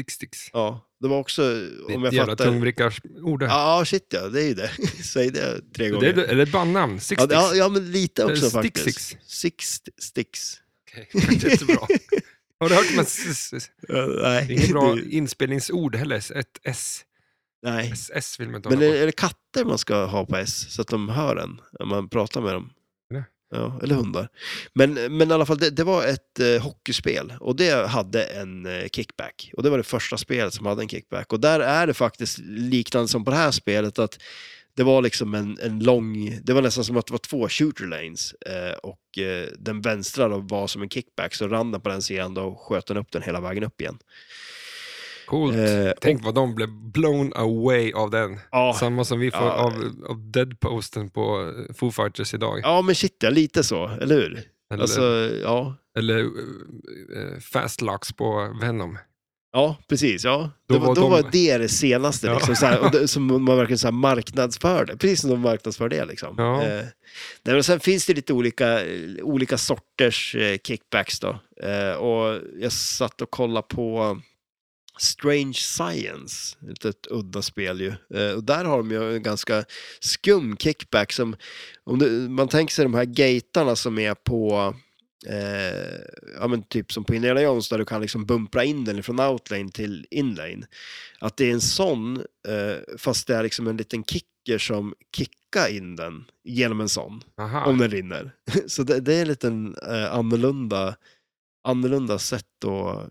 Six sticks. Ja, det var också, Det om jag jävla fattar... tungvrickarsord. Ja, shit ja, det är ju det. (laughs) Säg det tre det gånger. är, är det ett bandnamn? Six ja, sticks? ja, ja, men lite också Stick faktiskt. Six? Six Sticks. Okej, (laughs) Jättebra. Har du hört s- s- Ja, nej. det är inget bra Det- inspelningsord heller, ett S. nej. SS vill man inte Men är, är det katter man ska ha på S så att de hör en när man pratar med dem? Ja. Eller hundar. Men, men i alla fall, det, det var ett eh, hockeyspel och det hade en eh, kickback. Och det var det första spelet som hade en kickback. Och där är det faktiskt liknande som på det här spelet att det var liksom en, en lång, det var nästan som att det var två shooter lanes eh, och eh, den vänstra då var som en kickback så rann den på den sidan då och sköt den upp den hela vägen upp igen. Coolt. Eh, Tänk vad de blev blown away av den. Ja, Samma som vi får Ja. av, av Deadposten på eh, Foo Fighters idag. ja men shit ja, lite så, eller hur? Eller, Alltså, ja. eller uh, Fastlocks på Venom. Ja, precis. Ja. Då Då, var, då de- var det det senaste, Ja. liksom, så här, och det, som man verkligen så marknadsförde. Precis som de marknadsför det. Liksom. Ja. Eh, men sen finns det lite olika, olika sorters eh, kickbacks. Då. Eh, och jag satt och kollade på Strange Science, ett, ett udda spel ju. Eh, och där har de ju en ganska skum kickback som, om du, man tänker sig de här gatarna som är på, eh, ja men typ som på Indiana Jones där du kan liksom bumpra in den från outlane till inlane. Att det är en sån, eh, fast det är liksom en liten kicker som kickar in den genom en sån, Aha. om den rinner. (laughs) Så det, det är en liten eh, annorlunda, annorlunda sätt att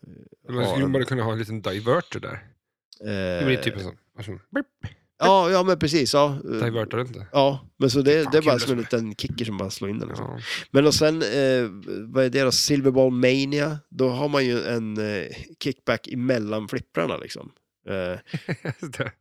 Man skulle bara kunna ha en liten diverter där. Eh, Det blir typ en sån. Alltså, beep, ja, ja, men precis. Ja, Eh, diverter det inte. ja men så det, Fan, det är bara som en det liten kicker som bara slår in den. Liksom. Ja. Men och sen, eh, vad är det då? Silverball Mania. Då har man ju en eh, kickback emellan flipprarna liksom. Eh, (laughs) Det-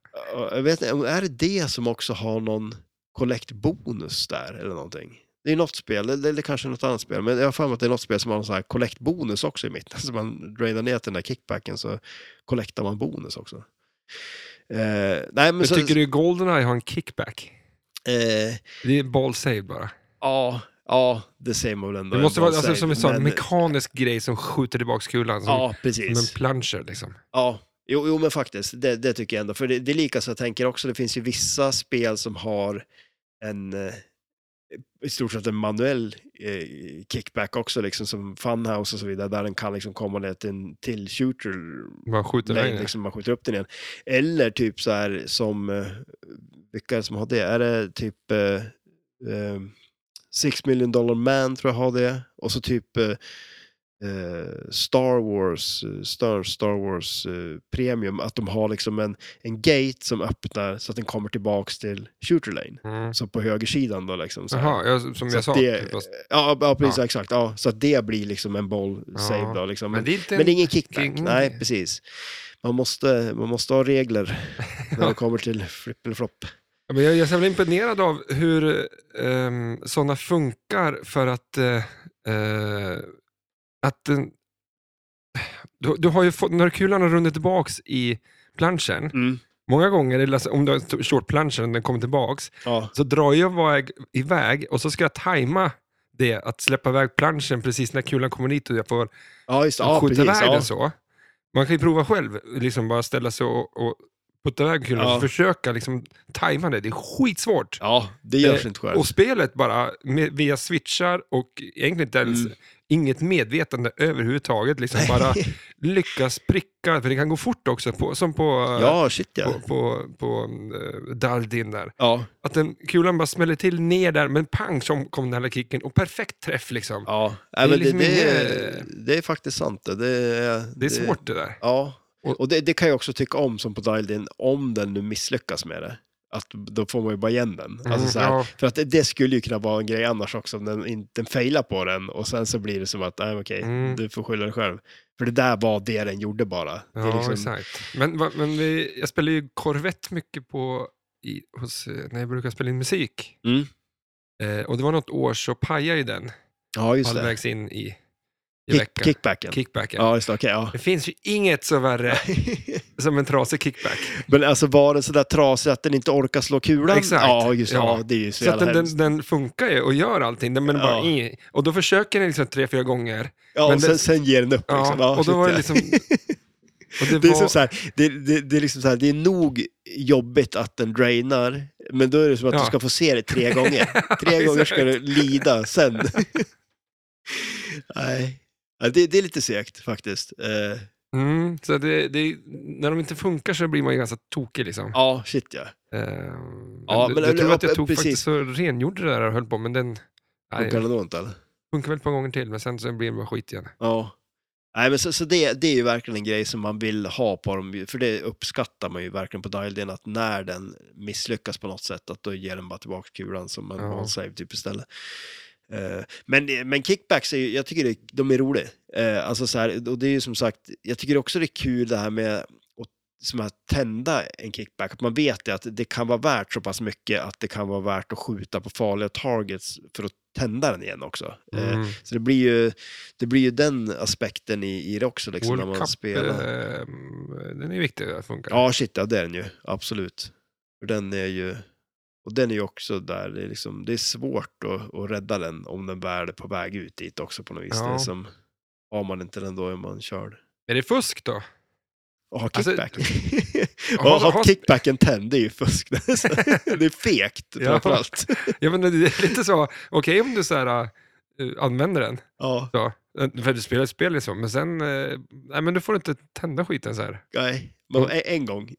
jag vet inte, är det det som också har någon collect-bonus där eller någonting? Det är något spel, eller, kanske något annat spel, men jag har för mig att det är något spel som har en sån här collect-bonus också i mitten. (laughs) Så man drainar ner till den där kickbacken så collectar man bonus också. Eh, nej, men Men så, tycker du Goldeneye har en kickback? eh, Det är ball save bara. Ja, ja, det säger man väl ändå. Det måste vara alltså, som en sån men- mekanisk grej som skjuter tillbaka kulan. Som, Ja, som precis. en plunger liksom. Ja, jo, jo men faktiskt, det, det tycker jag ändå. För det, det är lika så jag tänker också, det finns ju vissa spel som har en eh, i stort sett en manuell eh, kickback också, liksom som Funhouse och så vidare, där den kan liksom komma ner till en till shooter Bara skjuter den. liksom man skjuter upp den igen. Eller typ så här som, eh, vilka är det som har det? Är det typ eh, eh, Six Million Dollar Man tror jag har det. Och så typ eh, Star Wars, eh, Star, Star Wars eh, Premium, att de har liksom en, en gate som öppnar så att den kommer tillbaks till shooter lane. Mm. Så på högersidan då liksom. Så. Jaha, ja, som Så jag sa. det, fast- ja, ja, precis, Ja. exakt. Ja, så att det blir liksom en boll Ja. save då. Liksom. Men det är Men är ingen kickback. ingen- Nej, precis. Man måste, man måste ha regler när det kommer till flipp eller flopp. Ja, men jag jag är så imponerad av hur um, sådana funkar för att, eh, eh, att den, du, du har ju fått, när kulan har runnit tillbaks i planschen, Mm. många gånger, eller alltså, om du har short planschen och den kommer tillbaks, Ja, så drar jag iväg, och så ska jag tajma det, att släppa iväg planschen precis när kulan kommer dit och jag får ja, just. Ja, skjuta precis. iväg Ja. den så. Man kan ju prova själv, liksom bara ställa sig och, och putta iväg kulan Ja. och försöka liksom tajma det. Det är skitsvårt. ja, det görs Eh, inte själv. Och spelet bara, med, via switchar och egentligen inte ens, Mm. Inget medvetande överhuvudtaget, liksom bara lyckas pricka, för det kan gå fort också, på, som på, ja, shit ja. på, på, på uh, Daldin där. Ja, Att den kulan bara smäller till ner där, men pang så kom den här kicken och perfekt träff liksom. ja. är Nej, men det, liksom det, är, det är faktiskt sant. Det, det, är, Det är svårt det där. Ja, Och- och det, det kan jag också tycka om som på Dialed In, om den nu misslyckas med det. Att då får man ju bara igen den. Alltså Mm, så här, ja. För att det, det skulle ju kunna vara en grej annars också, om den, den failar på den och sen så blir det som att, nej okej, Mm. du får skylla dig själv. För det där var det den gjorde bara. Det Ja, liksom, exakt. Men, va- men vi, jag spelar ju Corvette mycket på, i, hos, när jag brukar spela in musik. Mm. Eh, och det var något år så pajade ju den Ja, just det. halvvägs in i, i Kick, veckan. kickbacken. Kickbacken. Ja, just det. Okej, ja. Det finns ju inget så värre (laughs) som en trasig kickback. Men alltså var den sådär trasig att den inte orkar slå kulan? Exakt. Ja, just det. Ja. Ja, det är ju så, Så att den, den, den funkar ju och gör allting, den- men bara Ja. i. Och då försöker den liksom tre, fyra gånger. Ja, och sen, det- sen ger den upp. Liksom. Ja, och då var det liksom... (laughs) Det, Det är, var, som så här, det, det, det, är liksom så här, det är nog jobbigt att den drainar, men då är det som att Ja. du ska få se det tre (laughs) gånger. Tre gånger ska du lida sen. (laughs) Nej, ja, det, det är lite segt faktiskt. Eh, mm, så det, det, när de inte funkar så blir man ju ganska tokig liksom. ja, shit ja. Eh, Ja, men, men- jag tror att jag tog precis. faktiskt så rengjorde det där och höll på, men den Funkar det nog inte eller? funkar väl par gånger till, men sen så blir det bara skit igen. Ja. Nej, men så, så det, det är ju verkligen en grej som man vill ha på dem, för det uppskattar man ju verkligen på Dialed In, att när den misslyckas på något sätt, att då ger den bara tillbaka kulan som en Ja. save typ istället. Eh, men, men kickbacks, är ju, jag tycker det, de är roliga. Eh, alltså så här, och det är ju som sagt, jag tycker också det är kul det här med som att tända en kickback, att man vet det, att det kan vara värt så pass mycket att det kan vara värt att skjuta på farliga targets för att tända den igen också. Eh, Mm. så det blir ju, det blir ju den aspekten i, i det också liksom, när World man Cup, spelar. eh, den är viktig att funka. Ja, shit, ja, det är den ju. Absolut. Den är ju, och den är ju också där, det är, liksom, det är svårt att, att rädda den om den väl är på väg ut dit också på något vis. Ja. Det som, har man inte den då är man körd. Är det fusk då? Och ha Alltså, kickback. (laughs) och har- ha har- kickbacken tänd, (laughs) det är ju fusk. det är fekt Ja. framförallt. Ja, men det är lite så, okej om du så här, äh, använder den, Ja, så, äh, för du spelar ett spel liksom, men sen, äh, nej men du får inte tända skiten så här. nej. Men en, en gång. (laughs)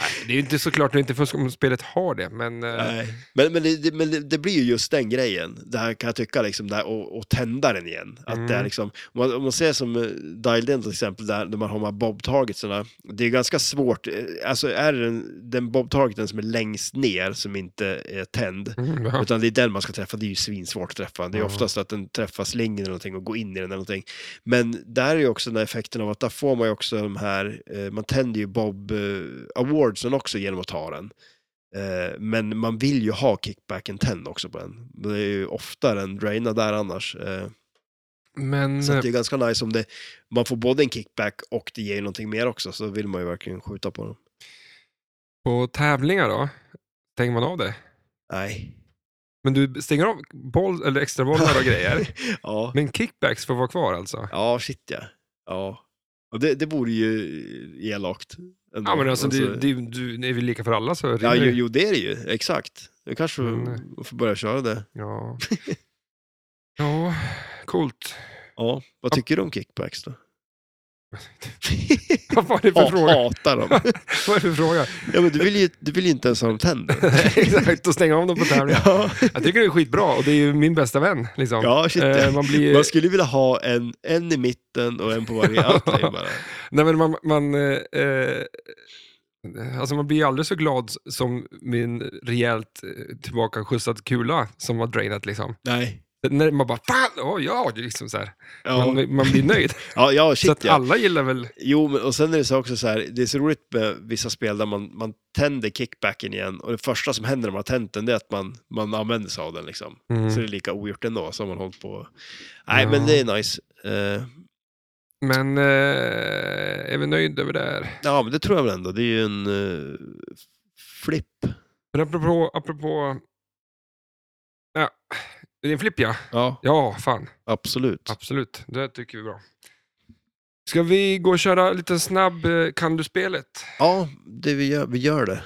Nej, det är ju inte såklart inte fusk om spelet har det, men... äh, nej. Men, men, det, men det, det blir ju just den grejen, det här kan jag tycka, liksom, där, och, och tända den igen. Att det är Mm. liksom, om, man, om man ser som uh, Dialed In till exempel, där, där man har de här bob-targetsarna, det är ganska svårt, eh, alltså är det den, den bob-targeten som är längst ner som inte är tänd, mm, ja. Utan det är den man ska träffa, det är ju svinsvårt att träffa. Det är Ja. oftast att den träffar slingen eller någonting och går in i den eller någonting. Men där är ju också den här effekten av att där får man ju också de här, eh, man tänder ju Bob eh, Awardsen också genom att ta den. Eh, men man vill ju ha kickbacken tänd också på den. Det är ju ofta den drainad där annars. Eh, Men, så det äh, är ganska nice om det, man får både en kickback och det ger ju någonting mer också, så vill man ju verkligen skjuta på dem. på tävlingar då, stänger man av det? Nej. Men du stänger av boll, eller extra bollar och (laughs) grejer, ja. men kickbacks får vara kvar alltså? Ja, shit ja. Ja. Och det, det vore ju elakt. ändå. Ja men alltså, det, det, du, är väl lika för alla så ja, jo, det- jo, det är det ju. Exakt. Nu kanske Men, vi får börja köra det. Ja. (laughs) ja, coolt. Ja, vad tycker du om kickbacks då? (laughs) Vad var det för Ha, fråga? hatar dem. (laughs) Vad är det för fråga? Ja, men du vill ju, du vill ju inte ens ha dem tänder. (laughs) Exakt, och stänga av dem på tävlingar. ja. Jag tycker det är skitbra och det är ju min bästa vän. Liksom. ja, shit Eh, man blir... Man skulle vilja ha en, en i mitten och en på varje outlane bara. Nej, men man, man, eh, eh, alltså man blir aldrig så glad som min rejält eh, tillbaka skjutsad kula som har drainat. Liksom. Nej. När man bara fan, oh, ja, det är liksom så här. Ja, Man, man blir nöjd. (laughs) ja, ja så shit att ja. alla gillar väl... Jo, men, och sen är det så också så här, det är så roligt med vissa spel där man, man tänder kickbacken igen och det första som händer när man har tänt den det är att man, man använder sig av den liksom. Mm. Så det är lika ogjort ändå som man hållit på. Nej, Ja. men det är nice. Eh, Men eh, är vi nöjda över det här? ja, men det tror jag väl ändå. Det är ju en uh, flipp. Men apropå, apropå... Ja, det är en flipp ja. Ja, Ja, fan. absolut. Absolut, det tycker vi är bra. Ska vi gå och köra lite snabb eh, Kan du-spelet? Ja, det vi, gör, vi gör det.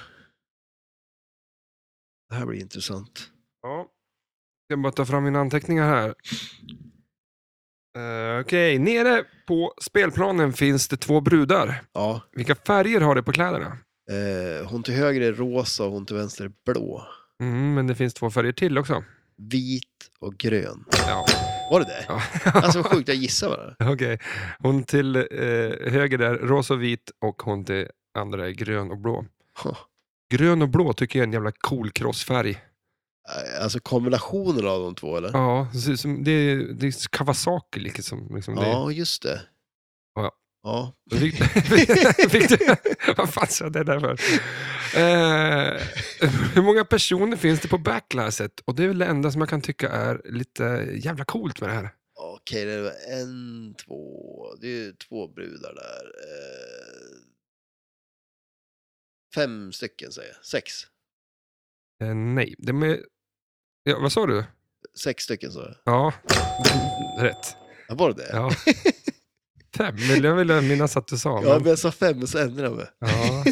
Det här blir intressant. Ja. Jag bara ta fram mina anteckningar här. Eh, Okej, nere på spelplanen finns det två brudar. Ja, Vilka färger har det på kläderna? eh, hon till höger är rosa och hon till vänster är blå. Mm, men det finns två färger till också. Vit och grön. Ja. Var det det? ja. Alltså vad sjukt, jag gissar bara. (laughs) Okej, hon till eh, höger är rosa och vit och hon till andra är grön och blå. Huh. Grön och blå tycker jag är en jävla cool crossfärg. Alltså kombinationen av de två eller? Ja, det, det, är, det är Kawasaki liksom. liksom det. Ja, just det. Ja. Ja. Fick, (laughs) fick du, vad fan sa jag det där för? Eh, hur många personer finns det på backlasset? Och det är väl det enda som jag kan tycka är lite jävla coolt med det här. Okej, det var en, två, det är två brudar där. Eh, fem stycken säger jag. Sex. Eh, nej, de är... Ja, vad sa du? Sex stycken sa jag. Ja, (laughs) rätt. Ja, var det det? Ja. (laughs) Fem, vill jag vill minnas att du sa. Ja, Men, men jag sa fem och så ändrade jag mig. ja.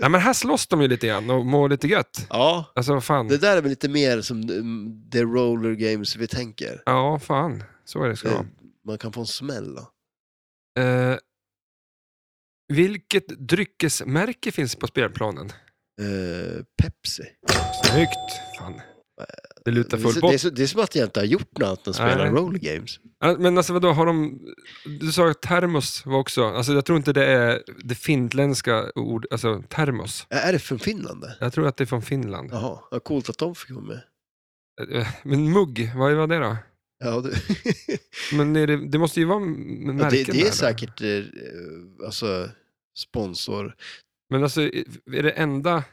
Nej, men här slåss de ju lite grann och mår lite gött. Ja, Alltså fan. det där är väl lite mer som mm, the roller games vi tänker. Ja, fan. Så är det ska Eh, vara. Man kan få en smäll då. Eh, vilket dryckesmärke finns på spelplanen? Eh, Pepsi. Snyggt! Fan. Det lutar Det är, full så, pott. det, är så, det är som att jag inte har gjort något annat än spela roller games. Men alltså vadå, har de... Du sa att termos var också... Alltså jag tror inte det är det finländska ord, alltså termos. Är det från Finland det? Jag tror att det är från Finland. Jaha, vad coolt att de fick vara med. Eh, Men mugg, vad var det då? Ja, du. (laughs) Men det, det måste ju vara m- Ja, märken det, det är där, säkert eh, alltså, sponsor. Men alltså, är det enda...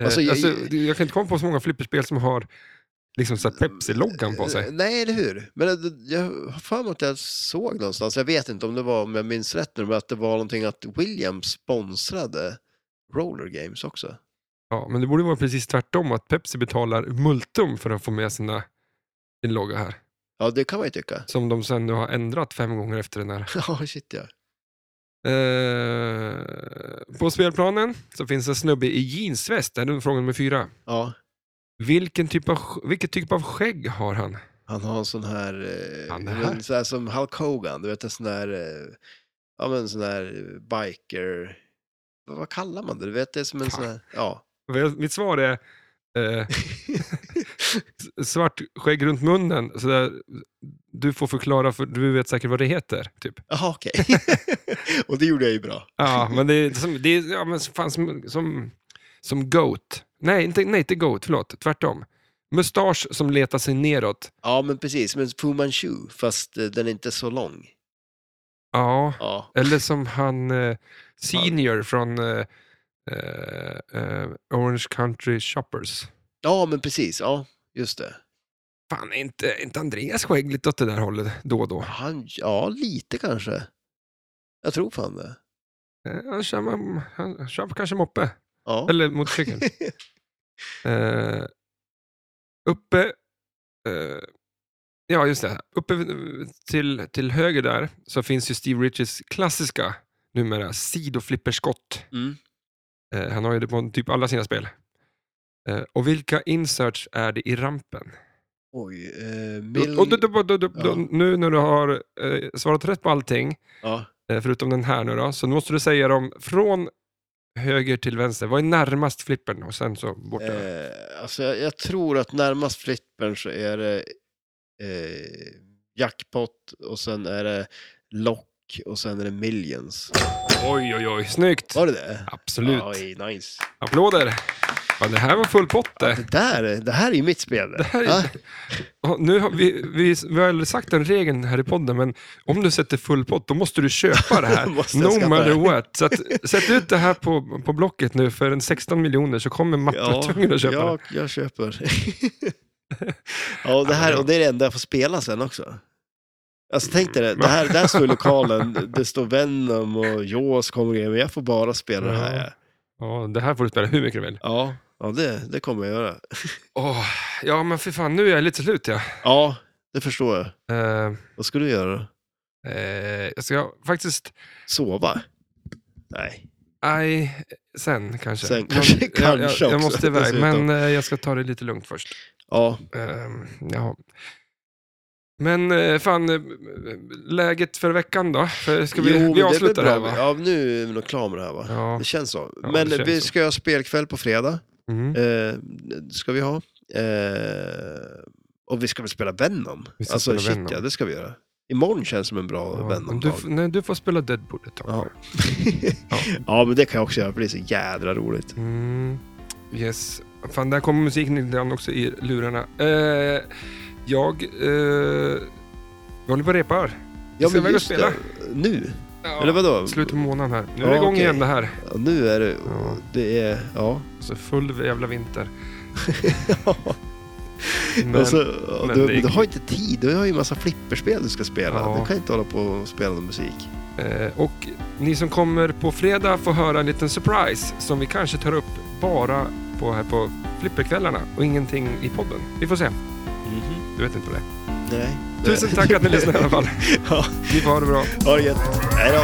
eh, Alltså, Alltså, jag- jag, jag kan inte komma på så många flipperspel som har liksom Pepsi-loggan på sig. Eh, Nej, eller hur? Men eh, jag har för mig att jag såg någonstans, jag vet inte om det var, om jag minns rätt nu, men att det var någonting att Williams sponsrade roller games också. Ja, men det borde vara precis tvärtom, att Pepsi betalar multum för att få med sina, sin logga här. Ja, det kan man ju tycka. Som de sen nu har ändrat fem gånger efter den här. (laughs) Ja, shit ja. Eh, på spelplanen så finns en snubbe i jeansväst. Det här är fråga nummer fyra. Ja, Vilken typ av, vilket typ av skägg har han? han har en sån här, eh, här. så här som Hulk Hogan, du vet en sån där, eh, ja men sån där biker, vad, vad kallar man det? Du vet det är som en Fan. sån här, ja. Mitt svar är eh, (laughs) (laughs) svart skägg runt munnen. Så där, du får förklara, för du vet säkert vad det heter. Typ. Jaha okej. (laughs) Och det gjorde jag ju bra. Ja, men det är, som, det är ja, men fan, som, som, som Goat. Nej, inte, nej, inte Goat, förlåt. Tvärtom. Mustasch som letar sig neråt. Ja men precis, men Fu Manchu, fast eh, den är inte så lång. Ja, Ja, eller som han eh, Senior från eh, eh, eh, Orange Country Shoppers. ja men precis, ja just det. Fan, är inte, är inte Andreas skägg lite åt det där hållet då och då? Han, ja lite kanske. Jag tror fan det. Eh, Han kör, man, han kör kanske moppe, Ja. eller motorcykel. (laughs) Eh, uppe, eh, ja just det, uppe till, till höger där så finns ju Steve Riches klassiska numera sidoflipperskott. Mm. Eh, han har ju det på typ alla sina spel. Eh, och vilka inserts är det i rampen? Oj, eh, mil... Och, då, då, då, Ja. Nu när du har eh, svarat rätt på allting, ja. eh, förutom den här nu då, så måste du säga dem från höger till vänster. Vad är närmast flippern och sen så bort? Eh, alltså jag, jag tror att närmast flippern så är det eh, jackpot och sen är det lock och sen är det millions. Oj, oj, oj, snyggt! Var det det? Absolut. Oj, nice. Applåder! Ja, det här var full pott det. Det, där, är- det här är ju mitt spel. Det här är- Ja. Ja, nu har vi, vi, vi har aldrig sagt den regeln här i podden, men om du sätter full pott, då måste du köpa det här. (laughs) Jag no matter det. what. Så att, sätt ut det här på, på Blocket nu för en 16 miljoner så kommer Matte vara tvungen att köpa ja, det. jag köper. (laughs) ja, och det, här, och det är det enda jag får spela sen också. Alltså tänk dig det, det här, där står lokalen, det står Venom och Jaws kommer grejer, men jag får bara spela det här. Ja, det här får du spela hur mycket du vill. Ja, ja det, det kommer jag göra. (laughs) Åh, ja, men för fan, nu är jag lite slut ja. Ja, det förstår jag. Eh, Vad ska du göra då? eh, jag ska faktiskt, Sova? Nej. nej, sen kanske. Sen kanske- jag, kanske jag, jag också, måste iväg, dessutom. men eh, jag ska ta det lite lugnt först. Ja, Ehm, ja. Men eh, fan, eh, läget för veckan då? För Ska vi, Jo, men vi det är väl avslutar bra. här va? Ja, nu är vi nog klara med det här va? Ja. Det känns så. Ja, Men det känns vi så. ska ha spelkväll på fredag. Mm. Eh, ska vi ha. Eh, och vi ska väl spela Venom? Vi ska alltså spela shit Venom. ja, det ska vi göra. Imorgon känns som en bra Ja, Venom-dag. du, nej, du får spela Deadpool ett tag. Ja. (laughs) Ja. (laughs) ja, men det kan jag också göra för det är så jädra roligt. Mm. Yes. Fan, där kommer musiken lite grann också i lurarna. Eh, jag... Eh, vi håller på och repar. Ja, ska iväg och spela. det. Nu? Ja, Eller vadå? Slutet på månaden här. Nu är Ja, det igång okej. igen det här. Ja, nu är det... Ja. Det är... Ja. Så full jävla vinter. (laughs) Men, och så, men du, det du har inte tid, du har ju en massa flipperspel du ska spela. Ja. Du kan inte hålla på och spela någon musik. Eh, och ni som kommer på fredag får höra en liten surprise som vi kanske tar upp bara på, här på flipperkvällarna och ingenting i podden. Vi får se. Du vet inte vad det är. Nej. Tusen tack att ni lyssnade i alla fall. ja. Ni får ha det bra. Ha det gött. Hej då.